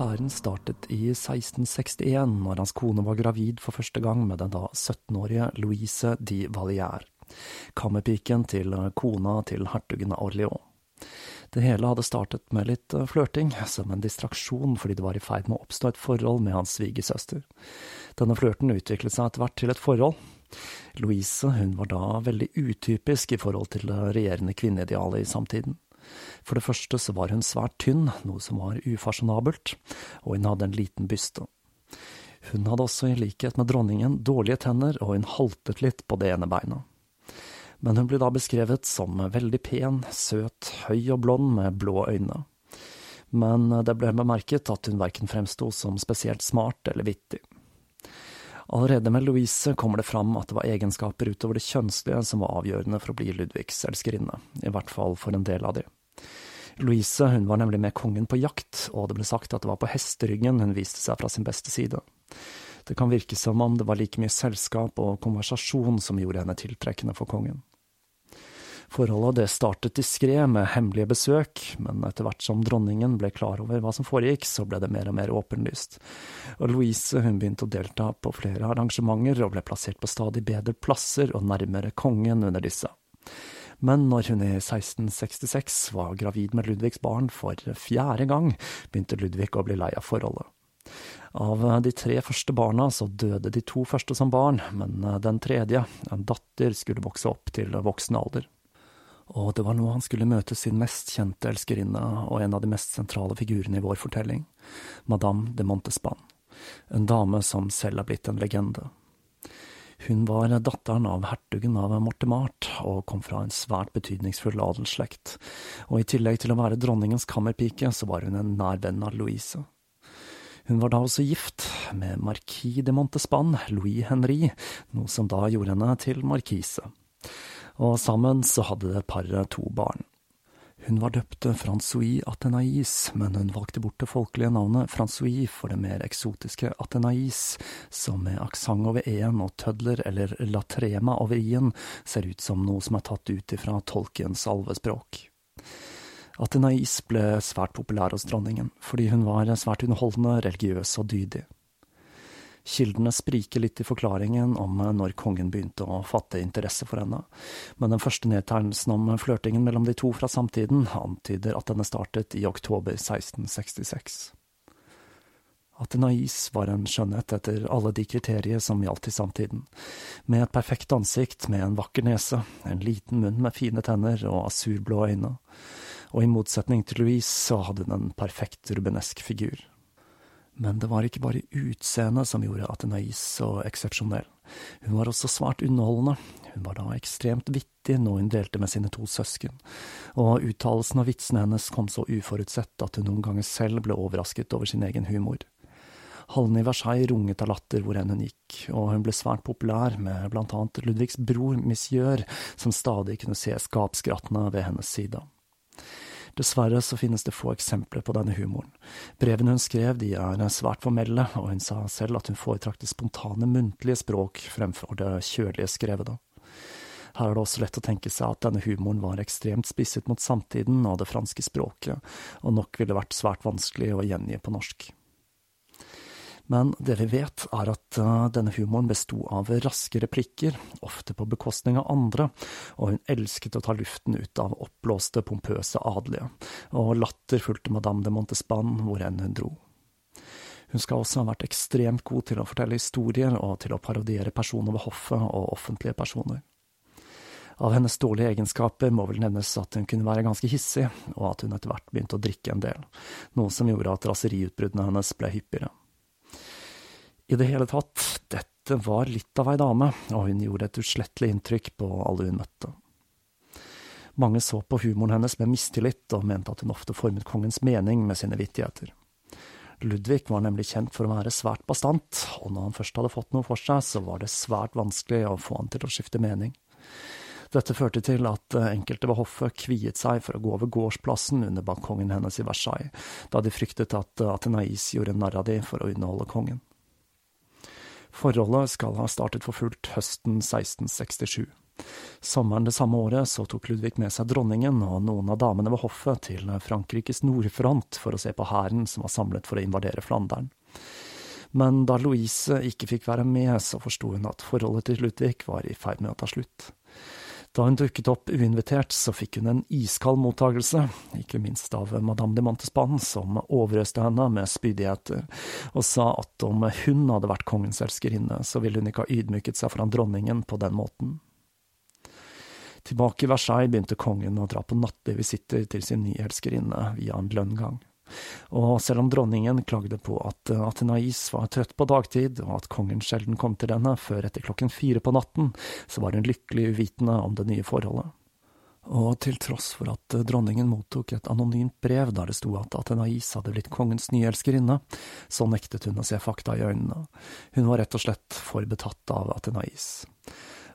Affæren startet i 1661, når hans kone var gravid for første gang med den da 17-årige Louise de Vallière, kammerpiken til kona til hertugen av Orléans. Det hele hadde startet med litt eh, flørting, som en distraksjon fordi det var i ferd med å oppstå et forhold med hans svigersøster. Denne flørten utviklet seg etter hvert til et forhold. Louise hun var da veldig utypisk i forhold til det regjerende kvinneidealet i samtiden. For det første så var hun svært tynn, noe som var ufasjonabelt, og hun hadde en liten byste. Hun hadde også, i likhet med dronningen, dårlige tenner, og hun haltet litt på det ene beinet. Men hun blir da beskrevet som veldig pen, søt, høy og blond med blå øyne. Men det ble bemerket at hun verken fremsto som spesielt smart eller vittig. Allerede med Louise kommer det fram at det var egenskaper utover det kjønnslige som var avgjørende for å bli Ludvigs elskerinne, i hvert fall for en del av de. Louise hun var nemlig med kongen på jakt, og det ble sagt at det var på hesteryggen hun viste seg fra sin beste side. Det kan virke som om det var like mye selskap og konversasjon som gjorde henne tiltrekkende for kongen. Forholdet det startet diskré med hemmelige besøk, men etter hvert som dronningen ble klar over hva som foregikk, så ble det mer og mer åpenlyst. Og Louise hun begynte å delta på flere arrangementer og ble plassert på stadig bedre plasser og nærmere kongen under disse. Men når hun i 1666 var gravid med Ludvigs barn for fjerde gang, begynte Ludvig å bli lei av forholdet. Av de tre første barna så døde de to første som barn, men den tredje, en datter, skulle vokse opp til voksen alder og det var nå han skulle møte sin mest kjente elskerinne og en av de mest sentrale figurene i vår fortelling, Madame de Montespan, en dame som selv er blitt en legende. Hun var datteren av hertugen av Mortemart og kom fra en svært betydningsfull adelsslekt, og i tillegg til å være dronningens kammerpike, så var hun en nær venn av Louise. Hun var da også gift med marquis de Montespan, Louis Henri, noe som da gjorde henne til markise og sammen så hadde paret to barn. Hun var døpt Francois Athenais, men hun valgte bort det folkelige navnet Francois for det mer eksotiske Athenais, som med aksent over e-en og tødler eller latrema over i-en ser ut som noe som er tatt ut ifra tolkens alvespråk. Athenais ble svært populær hos dronningen, fordi hun var svært underholdende, religiøs og dydig. Kildene spriker litt i forklaringen om når kongen begynte å fatte interesse for henne, men den første nedtegnelsen om flørtingen mellom de to fra samtiden antyder at denne startet i oktober 1666. Athenais var en skjønnhet etter alle de kriterier som gjaldt i samtiden, med et perfekt ansikt med en vakker nese, en liten munn med fine tenner og asurblå øyne, og i motsetning til Louise så hadde hun en perfekt rubenesk figur. Men det var ikke bare utseendet som gjorde Athenais så eksepsjonell. Hun var også svært underholdende. Hun var da ekstremt vittig når hun delte med sine to søsken, og uttalelsene og vitsene hennes kom så uforutsett at hun noen ganger selv ble overrasket over sin egen humor. Hallen i Versailles runget av latter hvor enn hun gikk, og hun ble svært populær med blant annet Ludvigs bror Monsieur, som stadig kunne se skapskrattene ved hennes side. Dessverre så finnes det få eksempler på denne humoren. Brevene hun skrev, de er svært formelle, og hun sa selv at hun foretrakk det spontane, muntlige språk fremfor det kjølige skrevede. Her er det også lett å tenke seg at denne humoren var ekstremt spisset mot samtiden og det franske språket, og nok ville vært svært vanskelig å gjengi på norsk. Men det vi vet, er at uh, denne humoren besto av raske replikker, ofte på bekostning av andre, og hun elsket å ta luften ut av oppblåste, pompøse adelige, og latter fulgte Madame de Montespan hvor enn hun dro. Hun skal også ha vært ekstremt god til å fortelle historier og til å parodiere personer ved hoffet og offentlige personer. Av hennes dårlige egenskaper må vel nevnes at hun kunne være ganske hissig, og at hun etter hvert begynte å drikke en del, noe som gjorde at raseriutbruddene hennes ble hyppigere. I det hele tatt, dette var litt av ei dame, og hun gjorde et uslettelig inntrykk på alle hun møtte. Mange så på humoren hennes med mistillit, og mente at hun ofte formet kongens mening med sine vittigheter. Ludvig var nemlig kjent for å være svært bastant, og når han først hadde fått noe for seg, så var det svært vanskelig å få han til å skifte mening. Dette førte til at enkelte ved hoffet kviet seg for å gå over gårdsplassen under balkongen hennes i Versailles, da de fryktet at Athenais gjorde narr av de for å underholde kongen. Forholdet skal ha startet for fullt høsten 1667. Sommeren det samme året så tok Ludvig med seg dronningen og noen av damene ved hoffet til Frankrikes nordfront for å se på hæren som var samlet for å invadere Flandern. Men da Louise ikke fikk være med, så forsto hun at forholdet til Ludvig var i ferd med å ta slutt. Da hun dukket opp uinvitert, så fikk hun en iskald mottagelse, ikke minst av madame de Montespan, som overøste henne med spydigheter, og sa at om hun hadde vært kongens elskerinne, så ville hun ikke ha ydmyket seg foran dronningen på den måten. Tilbake i Versailles begynte kongen å dra på nattlige visitter til sin nye elskerinne via en lønngang. Og selv om dronningen klagde på at Athenais var trøtt på dagtid, og at kongen sjelden kom til henne før etter klokken fire på natten, så var hun lykkelig uvitende om det nye forholdet. Og til tross for at dronningen mottok et anonymt brev der det sto at Athenais hadde blitt kongens nye elskerinne, så nektet hun å se fakta i øynene. Hun var rett og slett for betatt av Athenais.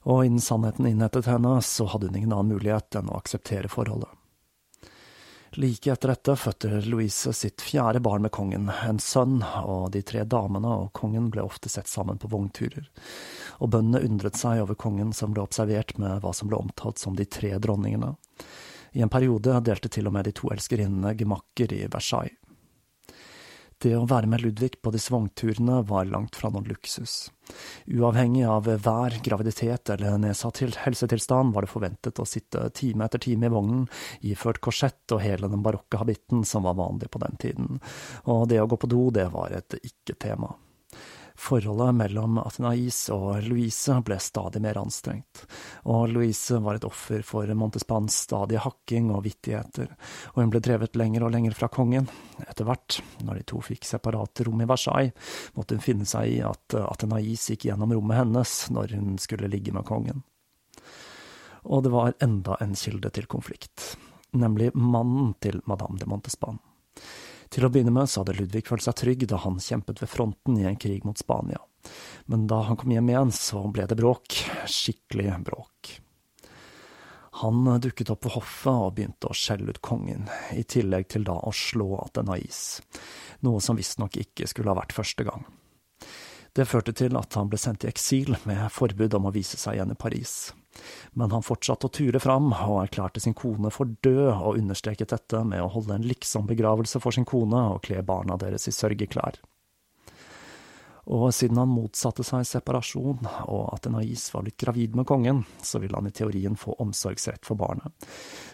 Og innen sannheten innhentet henne, så hadde hun ingen annen mulighet enn å akseptere forholdet. Like etter dette fødte Louise sitt fjerde barn med kongen, en sønn, og de tre damene og kongen ble ofte sett sammen på vognturer. Og bøndene undret seg over kongen som ble observert med hva som ble omtalt som de tre dronningene. I en periode delte til og med de to elskerinnene gemakker i Versailles. Det å være med Ludvig på disse vognturene var langt fra noen luksus. Uavhengig av vær, graviditet eller nedsatt helsetilstand var det forventet å sitte time etter time i vognen, iført korsett og hele den barokke habitten som var vanlig på den tiden, og det å gå på do, det var et ikke-tema. Forholdet mellom Athenais og Louise ble stadig mer anstrengt, og Louise var et offer for Montespans stadige hakking og vittigheter, og hun ble drevet lenger og lenger fra kongen. Etter hvert, når de to fikk separate rom i Versailles, måtte hun finne seg i at Athenais gikk gjennom rommet hennes når hun skulle ligge med kongen. Og det var enda en kilde til konflikt, nemlig mannen til madame de Montespan. Til å begynne med så hadde Ludvig følt seg trygg da han kjempet ved fronten i en krig mot Spania, men da han kom hjem igjen, så ble det bråk, skikkelig bråk. Han dukket opp ved hoffet og begynte å skjelle ut kongen, i tillegg til da å slå Athenais, noe som visstnok ikke skulle ha vært første gang. Det førte til at han ble sendt i eksil med forbud om å vise seg igjen i Paris. Men han fortsatte å ture fram, og erklærte sin kone for død, og understreket dette med å holde en liksom-begravelse for sin kone og kle barna deres i sørgeklær. Og siden han motsatte seg separasjon, og at Enais var blitt gravid med kongen, så ville han i teorien få omsorgsrett for barnet.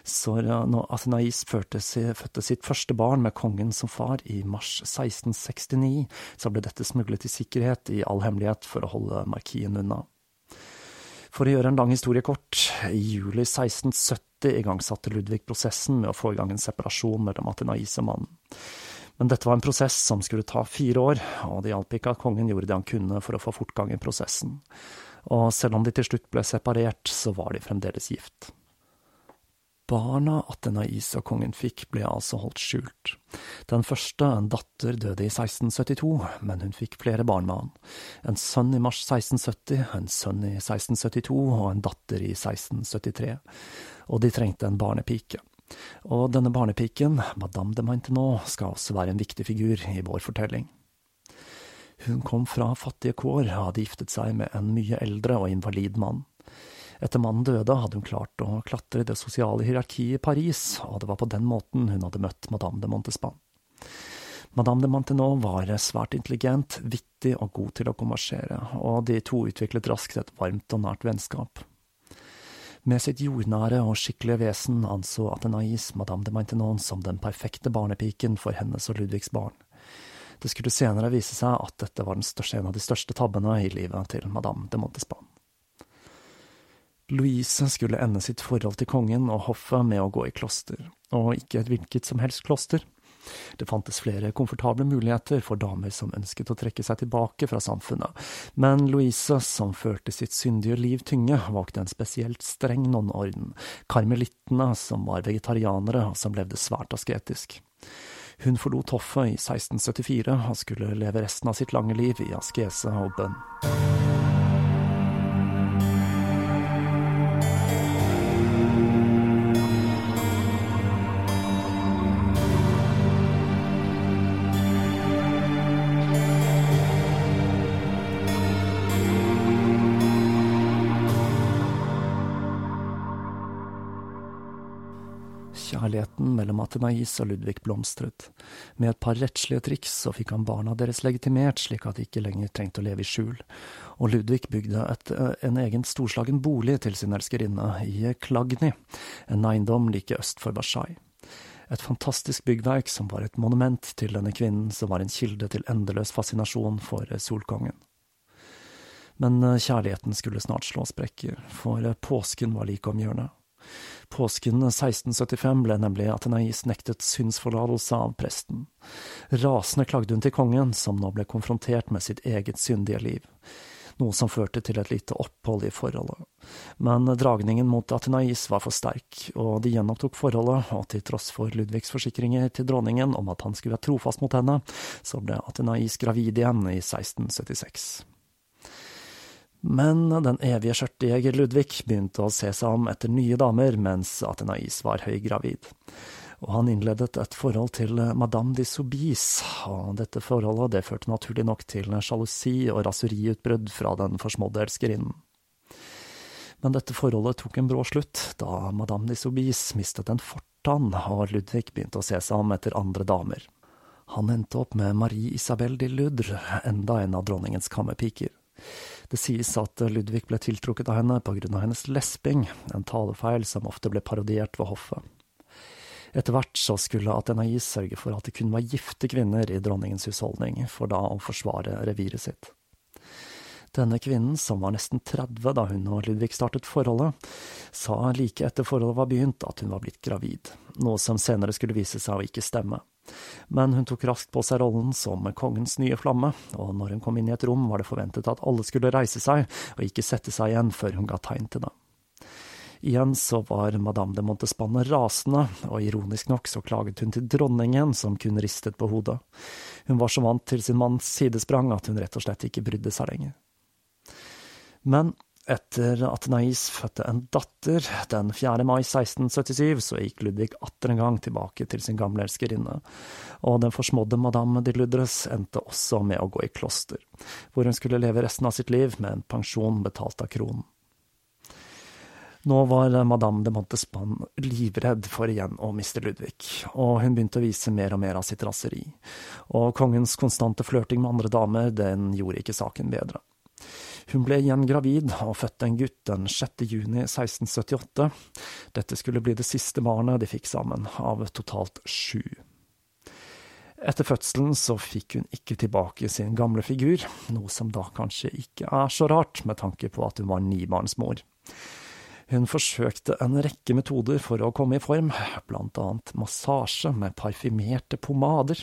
Så når Athenais fødte sitt første barn med kongen som far i mars 1669, så ble dette smuglet i sikkerhet i all hemmelighet for å holde markien unna. For å gjøre en lang historie kort, i juli 1670 igangsatte Ludvig prosessen med å få i gang en separasjon mellom Athenais og mannen. Men dette var en prosess som skulle ta fire år, og det hjalp ikke at kongen gjorde det han kunne for å få fortgang i prosessen. Og selv om de til slutt ble separert, så var de fremdeles gift. Barna Athenais og kongen fikk, ble altså holdt skjult. Den første, en datter, døde i 1672, men hun fikk flere barn med han. En sønn i mars 1670, en sønn i 1672 og en datter i 1673. Og de trengte en barnepike. Og denne barnepiken, Madame de Maintenon, skal også være en viktig figur i vår fortelling. Hun kom fra fattige kår, hadde giftet seg med en mye eldre og invalid mann. Etter mannen døde, hadde hun klart å klatre i det sosiale hierarkiet i Paris, og det var på den måten hun hadde møtt madame de Montespan. Madame de Mantenon var svært intelligent, vittig og god til å konversere, og de to utviklet raskt et varmt og nært vennskap. Med sitt jordnære og skikkelige vesen anså Athenais madame de Maintenon som den perfekte barnepiken for hennes og Ludvigs barn. Det skulle senere vise seg at dette var største, en av de største tabbene i livet til madame de Montespan. Louise skulle ende sitt forhold til kongen og hoffet med å gå i kloster, og ikke et hvilket som helst kloster. Det fantes flere komfortable muligheter for damer som ønsket å trekke seg tilbake fra samfunnet, men Louise, som følte sitt syndige liv tynge, valgte en spesielt streng nonneorden, karmelittene, som var vegetarianere og som levde svært asketisk. Hun forlot hoffet i 1674 og skulle leve resten av sitt lange liv i askese og bønn. Kjærligheten mellom Atenais og Ludvig blomstret. Med et par rettslige triks så fikk han barna deres legitimert, slik at de ikke lenger trengte å leve i skjul. Og Ludvig bygde et, en egen storslagen bolig til sin elskerinne i Klagny, en eiendom like øst for Versailles. Et fantastisk byggverk som var et monument til denne kvinnen som var en kilde til endeløs fascinasjon for solkongen. Men kjærligheten skulle snart slå sprekker, for påsken var like om hjørnet. Påsken 1675 ble nemlig Atenais nektet synsforlatelse av presten. Rasende klagde hun til kongen, som nå ble konfrontert med sitt eget syndige liv, noe som førte til et lite opphold i forholdet. Men dragningen mot Atenais var for sterk, og de gjenopptok forholdet, og til tross for Ludvigs forsikringer til dronningen om at han skulle være trofast mot henne, så ble Atenais gravid igjen i 1676. Men den evige skjørtejeger Ludvig begynte å se seg om etter nye damer mens Athenais var høygravid. Og han innledet et forhold til Madame de Soubise, og dette forholdet det førte naturlig nok til sjalusi og raseriutbrudd fra den forsmådde elskerinnen. Men dette forholdet tok en brå slutt da Madame de Soubise mistet en fortann, og Ludvig begynte å se seg om etter andre damer. Han endte opp med Marie Isabel de Ludre, enda en av dronningens kammerpiker. Det sies at Ludvig ble tiltrukket av henne av hennes lesping, en talefeil som ofte ble parodiert ved hoffet. Etter hvert så skulle Atenais sørge for at det kun var gifte kvinner i dronningens husholdning, for da å forsvare reviret sitt. Denne kvinnen, som var nesten 30 da hun og Ludvig startet forholdet, sa like etter forholdet var begynt at hun var blitt gravid, noe som senere skulle vise seg å ikke stemme. Men hun tok raskt på seg rollen som kongens nye flamme, og når hun kom inn i et rom, var det forventet at alle skulle reise seg og ikke sette seg igjen før hun ga tegn til det. Igjen så var madame de Montespanne rasende, og ironisk nok så klaget hun til dronningen, som kun ristet på hodet. Hun var så vant til sin manns sidesprang at hun rett og slett ikke brydde seg lenger. Men etter at Nais fødte en datter den 4. mai 1677, så gikk Ludvig atter en gang tilbake til sin gamle elskerinne, og den forsmådde madame de Ludres endte også med å gå i kloster, hvor hun skulle leve resten av sitt liv med en pensjon betalt av kronen. Nå var madame de Montespan livredd for igjen å miste Ludvig, og hun begynte å vise mer og mer av sitt raseri, og kongens konstante flørting med andre damer, den gjorde ikke saken bedre. Hun ble igjen gravid og fødte en gutt den 6. juni 1678. Dette skulle bli det siste barnet de fikk sammen, av totalt sju. Etter fødselen så fikk hun ikke tilbake sin gamle figur, noe som da kanskje ikke er så rart med tanke på at hun var nibarnsmor. Hun forsøkte en rekke metoder for å komme i form, blant annet massasje med parfymerte pomader.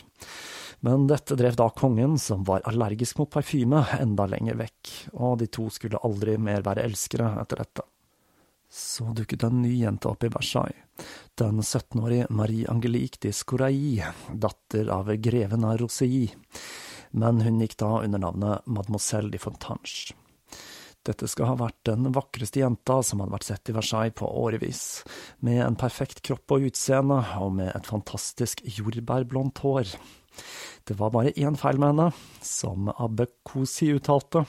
Men dette drev da kongen, som var allergisk mot parfyme, enda lenger vekk, og de to skulle aldri mer være elskere etter dette. Så dukket en ny jente opp i Versailles, den 17-årige Marie Angelique de Scoraille, datter av greven av Rosilly, men hun gikk da under navnet Mademoiselle de Fontange. Dette skal ha vært den vakreste jenta som hadde vært sett i Versailles på årevis, med en perfekt kropp og utseende, og med et fantastisk jordbærblondt hår. Det var bare én feil med henne, som Abbe Kosi uttalte.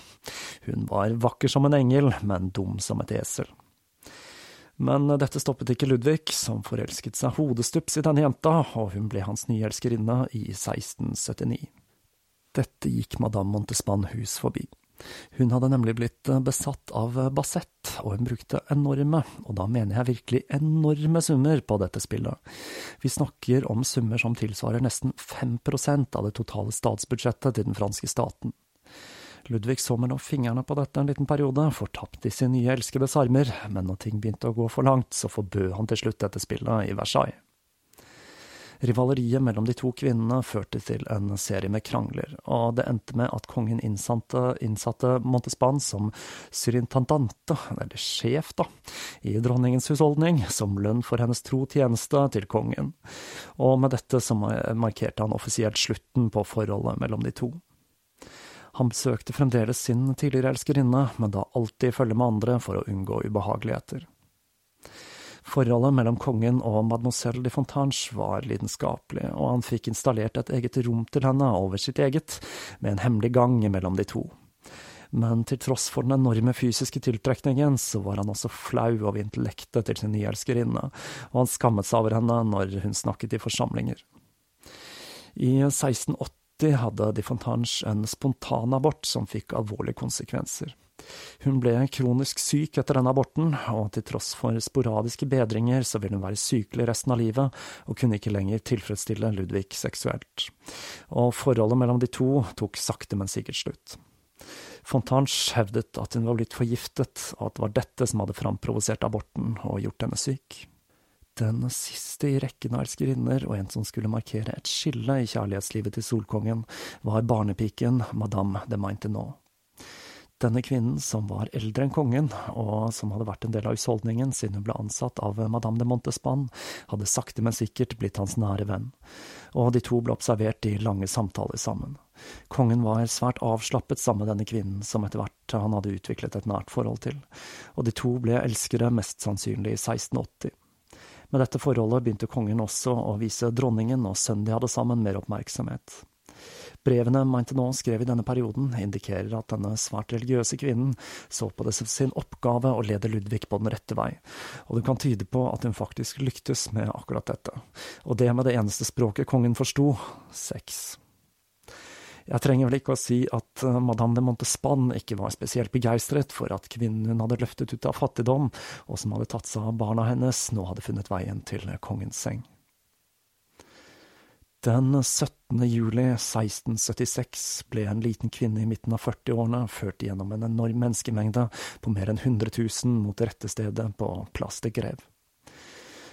Hun var vakker som en engel, men dum som et esel. Men dette stoppet ikke Ludvig, som forelsket seg hodestups i denne jenta, og hun ble hans nye elskerinne i 1679. Dette gikk madame Montespan hus forbi. Hun hadde nemlig blitt besatt av Bassett, og hun brukte enorme, og da mener jeg virkelig enorme summer på dette spillet. Vi snakker om summer som tilsvarer nesten 5% av det totale statsbudsjettet til den franske staten. Ludvig så mellom fingrene på dette en liten periode, fortapt i sin nye elskedes armer, men når ting begynte å gå for langt, så forbød han til slutt dette spillet i Versailles. Rivaleriet mellom de to kvinnene førte til en serie med krangler, og det endte med at kongen innsatte, innsatte Montespan som surintendante, eller sjef, da, i dronningens husholdning, som lønn for hennes tro tjeneste til kongen, og med dette så markerte han offisielt slutten på forholdet mellom de to. Han besøkte fremdeles sin tidligere elskerinne, men da alltid følge med andre for å unngå ubehageligheter. Forholdet mellom kongen og mademoiselle de Fontange var lidenskapelig, og han fikk installert et eget rom til henne over sitt eget, med en hemmelig gang mellom de to. Men til tross for den enorme fysiske tiltrekningen, så var han også flau over intellektet til sin nye elskerinne, og han skammet seg over henne når hun snakket i forsamlinger. I 1680 hadde de Fontange en spontanabort som fikk alvorlige konsekvenser. Hun ble kronisk syk etter denne aborten, og til tross for sporadiske bedringer så ville hun være sykelig resten av livet, og kunne ikke lenger tilfredsstille Ludvig seksuelt. Og forholdet mellom de to tok sakte, men sikkert slutt. Fontange hevdet at hun var blitt forgiftet, og at det var dette som hadde framprovosert aborten og gjort henne syk. Den siste i rekken av elskerinner, og en som skulle markere et skille i kjærlighetslivet til solkongen, var barnepiken Madame de Maintenon. Denne kvinnen, som var eldre enn kongen, og som hadde vært en del av husholdningen siden hun ble ansatt av madame de Montespan, hadde sakte, men sikkert blitt hans nære venn, og de to ble observert i lange samtaler sammen. Kongen var svært avslappet sammen med denne kvinnen, som etter hvert han hadde utviklet et nært forhold til, og de to ble elskere mest sannsynlig i 1680. Med dette forholdet begynte kongen også å vise dronningen og sønnen de hadde sammen, mer oppmerksomhet. Brevene Maintenon skrev i denne perioden, indikerer at denne svært religiøse kvinnen så på det som sin oppgave å lede Ludvig på den rette vei, og det kan tyde på at hun faktisk lyktes med akkurat dette, og det med det eneste språket kongen forsto, sex. Jeg trenger vel ikke å si at eh, madame de Montespan ikke var spesielt begeistret for at kvinnen hun hadde løftet ut av fattigdom, og som hadde tatt seg av barna hennes, nå hadde funnet veien til kongens seng. Den 17. juli 1676 ble en liten kvinne i midten av 40-årene ført gjennom en enorm menneskemengde på mer enn 100 000 mot rettestedet på Place de Greve.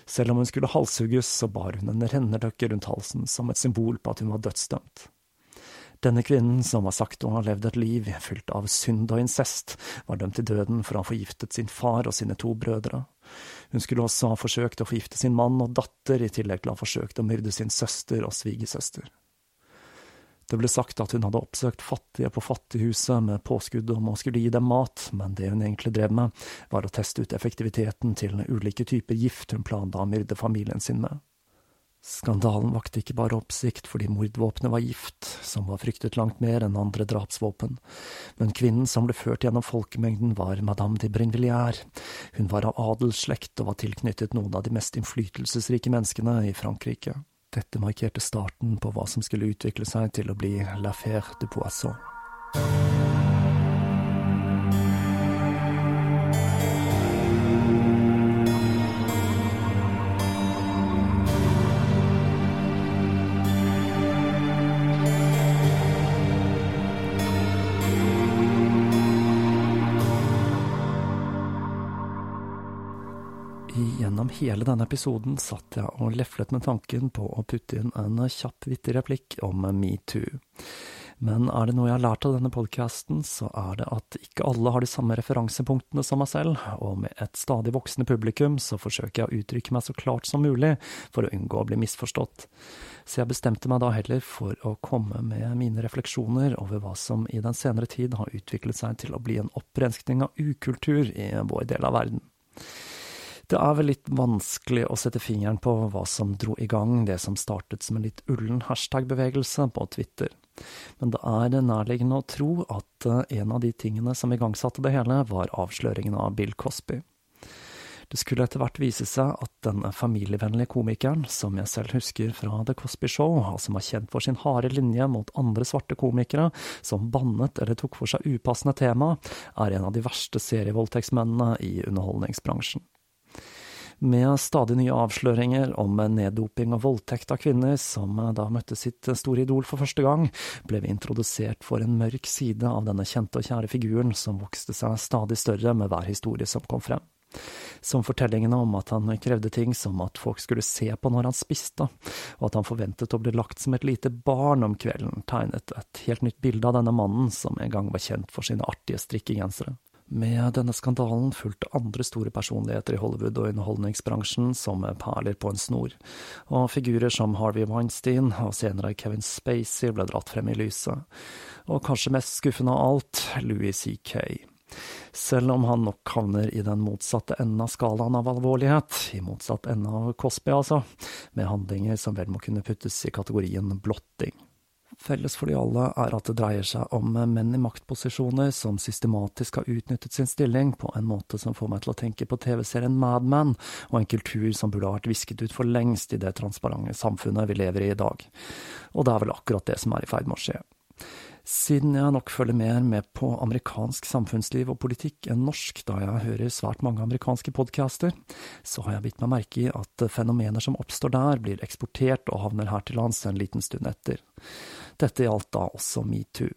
Selv om hun skulle halshugges, så bar hun en renneløkke rundt halsen som et symbol på at hun var dødsdømt. Denne kvinnen, som var sagt å ha levd et liv fylt av synd og incest, var dømt til døden for å ha forgiftet sin far og sine to brødre. Hun skulle også ha forsøkt å forgifte sin mann og datter, i tillegg til å ha forsøkt å myrde sin søster og svigersøster. Det ble sagt at hun hadde oppsøkt fattige på fattighuset med påskudd om å skulle gi dem mat, men det hun egentlig drev med, var å teste ut effektiviteten til ulike typer gift hun planla å myrde familien sin med. Skandalen vakte ikke bare oppsikt fordi mordvåpenet var gift, som var fryktet langt mer enn andre drapsvåpen, men kvinnen som ble ført gjennom folkemengden var madame de Brinvilliers. Hun var av adelsslekt og var tilknyttet noen av de mest innflytelsesrike menneskene i Frankrike. Dette markerte starten på hva som skulle utvikle seg til å bli l'affaire de Poisson. Denne episoden satt jeg og leflet med tanken på å putte inn en kjapp, vittig replikk om metoo. Men er det noe jeg har lært av denne podkasten, så er det at ikke alle har de samme referansepunktene som meg selv, og med et stadig voksende publikum så forsøker jeg å uttrykke meg så klart som mulig for å unngå å bli misforstått. Så jeg bestemte meg da heller for å komme med mine refleksjoner over hva som i den senere tid har utviklet seg til å bli en opprenskning av ukultur i vår del av verden. Det er vel litt vanskelig å sette fingeren på hva som dro i gang det som startet som en litt ullen hashtag-bevegelse på Twitter, men det er nærliggende å tro at eh, en av de tingene som igangsatte det hele, var avsløringen av Bill Cosby. Det skulle etter hvert vise seg at den familievennlige komikeren, som jeg selv husker fra The Cosby Show, og som var kjent for sin harde linje mot andre svarte komikere som bannet eller tok for seg upassende tema, er en av de verste serievoldtektsmennene i underholdningsbransjen. Med stadig nye avsløringer om neddoping og voldtekt av kvinner, som da møtte sitt store idol for første gang, ble vi introdusert for en mørk side av denne kjente og kjære figuren som vokste seg stadig større med hver historie som kom frem. Som fortellingene om at han krevde ting som at folk skulle se på når han spiste, og at han forventet å bli lagt som et lite barn om kvelden, tegnet et helt nytt bilde av denne mannen som en gang var kjent for sine artige strikkegensere. Med denne skandalen fulgte andre store personligheter i Hollywood og underholdningsbransjen som perler på en snor, og figurer som Harvey Weinstein og senere Kevin Spacey ble dratt frem i lyset, og kanskje mest skuffende av alt, Louis C.K. Selv om han nok havner i den motsatte enden av skalaen av alvorlighet, i motsatt ende av Cosby altså, med handlinger som vel må kunne puttes i kategorien blotting. Felles for de alle er at det dreier seg om menn i maktposisjoner som systematisk har utnyttet sin stilling på en måte som får meg til å tenke på TV-serien Mad Men, og en kultur som burde ha vært visket ut for lengst i det transparente samfunnet vi lever i i dag. Og det er vel akkurat det som er i ferd med å skje. Siden jeg nok følger mer med på amerikansk samfunnsliv og politikk enn norsk, da jeg hører svært mange amerikanske podcaster, så har jeg bitt meg merke i at fenomener som oppstår der, blir eksportert og havner her til lands en liten stund etter. Dette gjaldt da også metoo.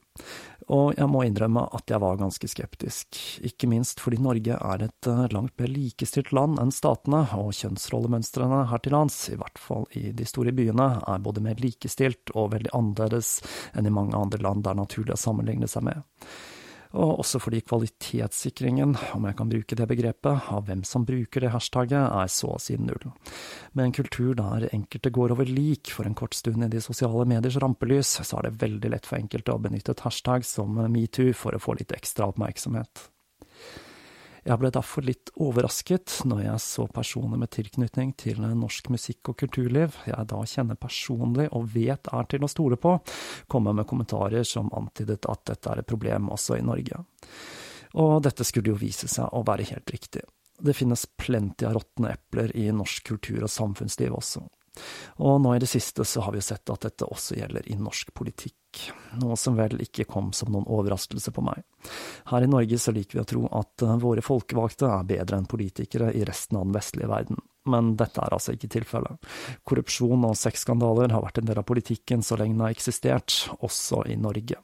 Og jeg må innrømme at jeg var ganske skeptisk, ikke minst fordi Norge er et eh, langt mer likestilt land enn statene, og kjønnsrollemønstrene her til lands, i hvert fall i de store byene, er både mer likestilt og veldig annerledes enn i mange andre land det er naturlig å sammenligne seg med og også fordi kvalitetssikringen, om jeg kan bruke det begrepet, av hvem som bruker det hashtagget, er så å si null. Med en kultur der enkelte går over lik for en kort stund i de sosiale mediers rampelys, så er det veldig lett for enkelte å benytte et hashtag som metoo for å få litt ekstra oppmerksomhet. Jeg ble derfor litt overrasket når jeg så personer med tilknytning til norsk musikk og kulturliv jeg da kjenner personlig og vet er til å stole på, komme med kommentarer som antydet at dette er et problem også i Norge. Og dette skulle jo vise seg å være helt riktig. Det finnes plenty av råtne epler i norsk kultur og samfunnsliv også. Og nå i det siste så har vi jo sett at dette også gjelder i norsk politikk, noe som vel ikke kom som noen overraskelse på meg. Her i Norge så liker vi å tro at eh, våre folkevalgte er bedre enn politikere i resten av den vestlige verden. Men dette er altså ikke tilfellet. Korrupsjon og sexskandaler har vært en del av politikken så lenge den har eksistert, også i Norge.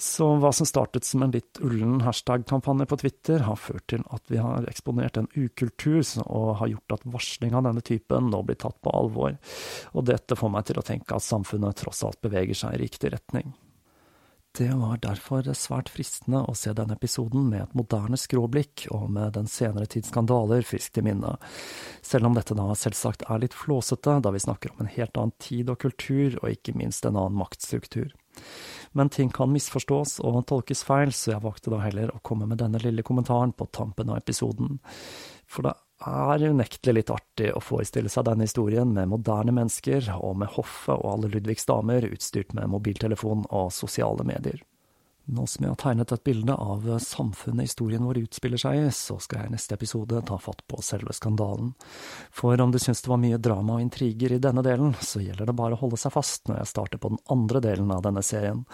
Så hva som startet som en litt ullen hashtag-kampanje på Twitter, har ført til at vi har eksponert en ukultur og har gjort at varsling av denne typen nå blir tatt på alvor. Og dette får meg til å tenke at samfunnet tross alt beveger seg i riktig retning. Det var derfor svært fristende å se denne episoden med et moderne skråblikk og med den senere tids skandaler friskt i minne, selv om dette da selvsagt er litt flåsete, da vi snakker om en helt annen tid og kultur, og ikke minst en annen maktstruktur men ting kan misforstås og tolkes feil, så jeg valgte da heller å komme med denne lille kommentaren på tampen av episoden. For det er unektelig litt artig å forestille seg denne historien med moderne mennesker, og med hoffet og alle Ludvigs damer utstyrt med mobiltelefon og sosiale medier. Nå som jeg har tegnet et bilde av samfunnet historien vår utspiller seg i, så skal jeg i neste episode ta fatt på selve skandalen. For om du syns det var mye drama og intriger i denne delen, så gjelder det bare å holde seg fast når jeg starter på den andre delen av denne serien.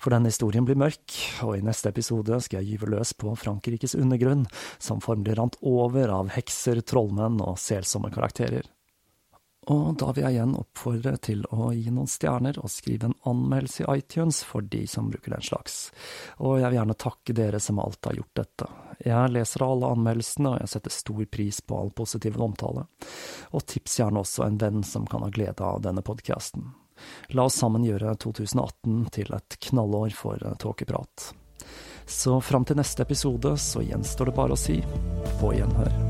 For denne historien blir mørk, og i neste episode skal jeg gyve løs på Frankrikes undergrunn, som formelig rant over av hekser, trollmenn og selsomme karakterer. Og da vil jeg igjen oppfordre til å gi noen stjerner og skrive en anmeldelse i iTunes for de som bruker den slags. Og jeg vil gjerne takke dere som alt har gjort dette. Jeg leser alle anmeldelsene, og jeg setter stor pris på all positiv omtale. Og tips gjerne også en venn som kan ha glede av denne podkasten. La oss sammen gjøre 2018 til et knallår for tåkeprat. Så fram til neste episode så gjenstår det bare å si på gjenhør.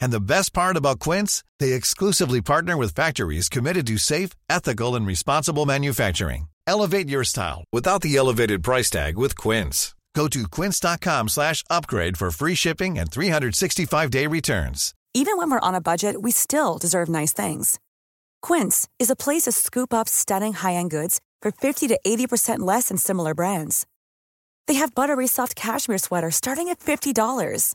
And the best part about Quince, they exclusively partner with factories committed to safe, ethical and responsible manufacturing. Elevate your style without the elevated price tag with Quince. Go to quince.com/upgrade for free shipping and 365-day returns. Even when we're on a budget, we still deserve nice things. Quince is a place to scoop up stunning high-end goods for 50 to 80% less than similar brands. They have buttery soft cashmere sweaters starting at $50